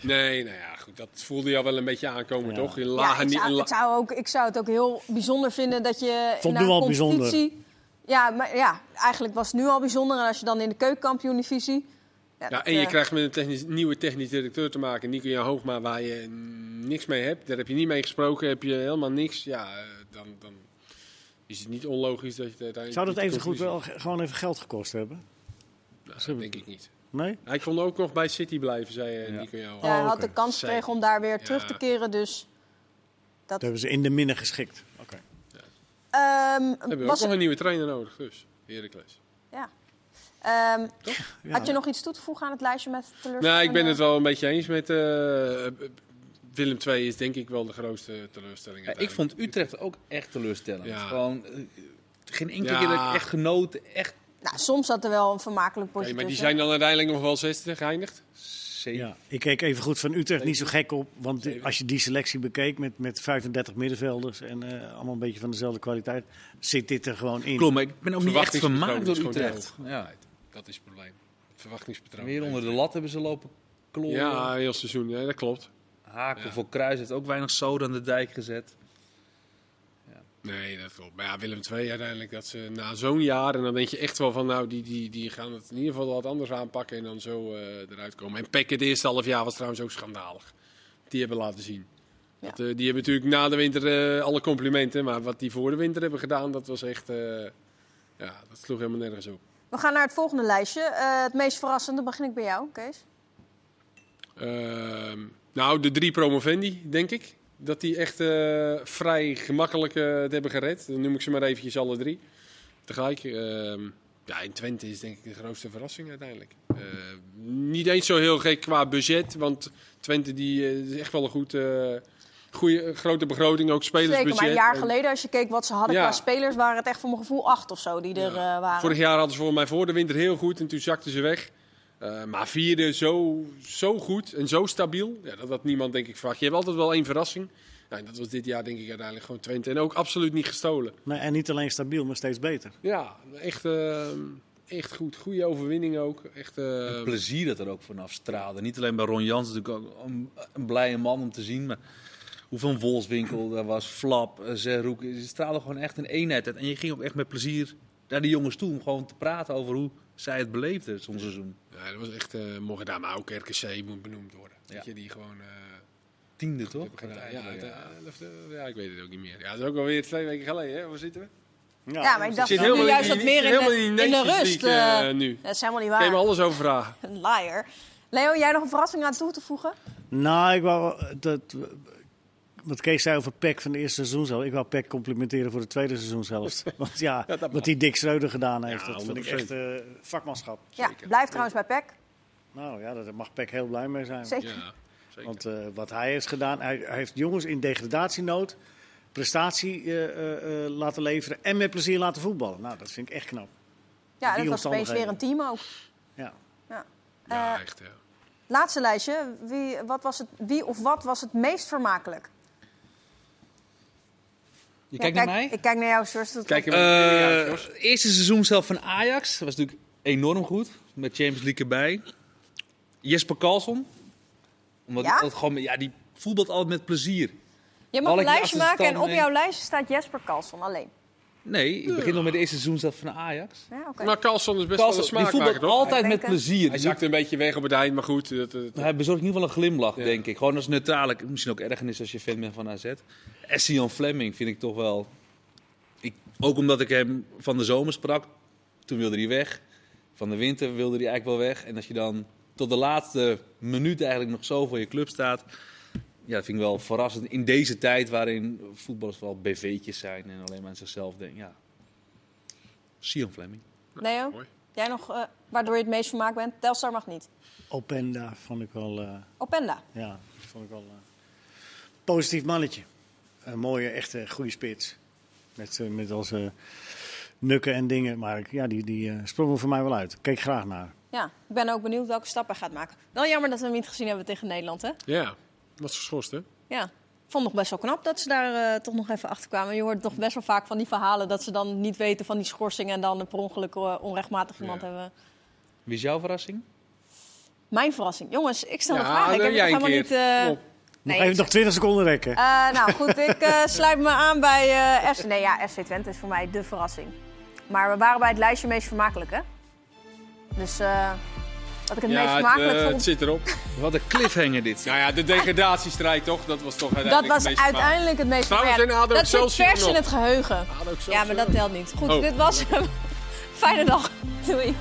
Nee, nou ja, goed. Dat voelde je al wel een beetje aankomen, Ja. toch? In Ja, lage ik, zou, ik, zou ook, ik zou het ook heel bijzonder vinden dat je Vond in nu een al bijzonder. competitie... Ja, maar ja, eigenlijk was het nu al bijzonder. En als je dan in de keukenkampioen-divisie... Ja, en je krijgt met een technisch, nieuwe technisch directeur te maken, Nico Jan Hoogma, waar je niks mee hebt. Daar heb je niet mee gesproken, heb je helemaal niks. Ja, eh, dan, dan is het niet onlogisch dat je uiteindelijk... Zou dat even goed wel ge- gewoon even geld gekost hebben? Nou, dat denk ik niet. Nee? Hij kon ook nog bij City blijven, zei eh, Ja. Nico. Ja, hij Oh, had de kans gekregen om daar weer terug te keren. Dus dat. Dat hebben ze in de minnen geschikt. Oké. Ehm, We hebben ook was nog een nieuwe trainer nodig, dus. Heracles. ja. Ehm, Ja. Had je nog iets toe te voegen aan het lijstje met teleurstellingen? Nou, ik ben het wel een beetje eens met... eh, Willem II is denk ik wel de grootste teleurstelling. Ja, ik vond Utrecht ook echt teleurstellend. Ja. Gewoon, eh, geen enkele Ja. keer dat ik echt genoten. Echt Nou, soms zat er wel een vermakelijk potje Nee, maar die zijn dan uiteindelijk nog wel 60 geëindigd. zeker. Ja, ik keek even goed van Utrecht niet zo gek op. Want Zeven. als je die selectie bekeek met, met 35 middenvelders en eh, allemaal een beetje van dezelfde kwaliteit, zit dit er gewoon in. Klopt, maar ik ben ook niet echt vermaakt door Utrecht. Ja. Dat is het probleem. Het verwachtingspatroon. Weer onder de lat hebben ze lopen klooien. Ja, heel seizoen. Ja, dat klopt. Haken Ja. voor Kruis heeft ook weinig zoden aan de dijk gezet. Nee, dat klopt. Maar ja, Willem II uiteindelijk, dat ze na zo'n jaar... En dan denk je echt wel van, nou, die, die, die gaan het in ieder geval wat anders aanpakken en dan zo eh, eruit komen. En Peck het eerste half jaar was trouwens ook schandalig. Die hebben laten zien. Ja. Dat, eh, die hebben natuurlijk na de winter eh, alle complimenten. Maar wat die voor de winter hebben gedaan, dat was echt... ja, dat sloeg helemaal nergens op. We gaan naar het volgende lijstje. Het meest verrassende begin ik bij jou, Kees. Ehm, nou, de drie promovendi, denk ik. Dat die echt eh, vrij gemakkelijk eh, het hebben gered. Dan noem ik ze maar eventjes alle drie. Tegelijk. ehm, ja, in Twente is denk ik de grootste verrassing uiteindelijk. Eh, niet eens zo heel gek qua budget. Want Twente die, eh, is echt wel een goed, eh, goede, grote begroting. Ook spelersbudget. Zeker, maar een jaar En geleden, als je keek wat ze hadden Ja. qua spelers, waren het echt voor mijn gevoel acht of zo die er Ja. eh, waren. Vorig jaar hadden ze voor mij voor de winter heel goed en toen zakten ze weg. Eh, maar vierde zo, zo goed en zo stabiel, ja, dat had niemand denk ik verwacht. Je hebt altijd wel één verrassing. Ja, en dat was dit jaar denk ik uiteindelijk gewoon Twente. En ook absoluut niet gestolen. Nee, en niet alleen stabiel, maar steeds beter. Ja, echt, eh, echt goed. Goede overwinning ook. Echt, eh, Het plezier dat er ook vanaf straalde. Niet alleen bij Ron Jans, natuurlijk ook een, een blije man om te zien. Maar hoeveel Wolfswinkel, daar was Flap, Zerroek. Ze straalden gewoon echt een eenheid uit. En je ging ook echt met plezier naar die jongens toe om gewoon te praten over hoe zij het beleefden zo'n seizoen. ja, dat was echt eh mooi gedaan. Maar ook RKC moet benoemd worden. Ja. Weet je, die gewoon... eh, Tiende toch? gedaan. Ja, uiteindelijk, eh, ja, ik weet het ook niet meer. Ja, dat is ook alweer twee weken geleden. Hè? Waar zitten we? Ja, maar ik dacht Zit dat nu helemaal juist wat meer in de, in in die de Nations rust. Eh, eh, nu. Dat is helemaal niet Kun je me waar. alles over vragen? Een liar. Leo, jij nog een verrassing aan toe te voegen? Nou, ik wou dat, wat Kees zei over Peck van de eerste seizoen zelf. Ik wou Peck complimenteren voor de tweede seizoen zelfs. [LAUGHS] Want ja, wat die Dick Schreuder gedaan heeft, Ja, dat vind ik 100%. echt eh, vakmanschap. Ja, blijf trouwens bij PEC. Nou ja, daar mag Peck heel blij mee zijn. Zeker. Ja, zeker. Want eh, wat hij heeft gedaan, hij, hij heeft jongens in degradatienood prestatie eh, eh, eh, laten leveren en met plezier laten voetballen. Nou, dat vind ik echt knap. Ja, en dat was opeens weer een team ook. Ja. ja, echt. Ja. Laatste lijstje. Wie, wat was het, wie of wat was het meest vermakelijk? Je Ja, kijkt naar kijk, mij? Ik kijk naar jou, Sjors. Dat- Kijk, Eh, eerste seizoen zelf van Ajax was natuurlijk enorm goed. Met Champions League erbij. Jesper Karlsson. Omdat Ja? altijd gewoon, ja, die voetbalt altijd met plezier. Je mag Alle een lijstje maken en op jouw lijstje staat Jesper Karlsson alleen. Nee, ik begin nog met de eerste seizoen zelf van Ajax. Ja, oké. Maar Carlson is best wel een Karlsson, die smaakmaker, voetbalt toch? altijd met Denken. plezier. Hij zakte een beetje weg op het eind, maar goed. Dat, dat- Hij bezorgt in ieder geval een glimlach, Ja. denk ik. Gewoon als neutrale, misschien ook ergernis als je fan bent van AZ. Essian Fleming vind ik toch wel... Ik, ook omdat ik hem van de zomer sprak, toen wilde hij weg. Van de winter wilde hij eigenlijk wel weg. En als je dan tot de laatste minuut eigenlijk nog zo voor je club staat... Ja, dat vind ik wel verrassend. In deze tijd waarin voetballers vooral BV'tjes zijn en alleen maar aan zichzelf denken. Ja, Sion Fleming. Leo, mooi. jij nog, eh, waardoor je het meest vermaakt bent? Telstar mag niet. Openda vond ik wel, eh, Openda. ja, vond ik wel eh, positief mannetje. Een mooie, echte, goede spits. Met, met als nukken en dingen. Maar ik- ja, die, die sprong er voor mij wel uit. Ik keek graag naar. Ja, ik ben ook benieuwd welke stap hij gaat maken. Wel jammer dat we hem niet gezien hebben tegen Nederland, hè? Ja, was geschorst, hè? Ja. Ik vond het nog best wel knap dat ze daar eh, toch nog even achter kwamen. Je hoort toch best wel vaak van die verhalen dat ze dan niet weten van die schorsing en dan per ongeluk eh, onrechtmatig iemand Ja. hebben. Wie is jouw verrassing? Mijn verrassing. Jongens, ik stel Ja, een vraag. Ik dan heb het jij helemaal keer. niet... eh. Nog nee, even nog 20 seconden rekken. Eh, nou goed, ik eh, [LAUGHS] sluit me aan bij eh FC. Nee, ja, FC Twente is voor mij de verrassing. Maar we waren bij het lijstje meest vermakelijk, hè? Dus eh, wat ik het meest Ja, het, vermakelijk eh, het vond, zit erop. Wat een cliffhanger dit. Nou ja, de degradatiestrijd toch? Dat was toch dat uiteindelijk was het meest uiteindelijk het meest Trouwens, vermakelijk. in ADO Dat zit vers in het geheugen. Ja, maar dat telt niet. Goed, Oh. dit was hem. [LAUGHS] Fijne dag. Doei.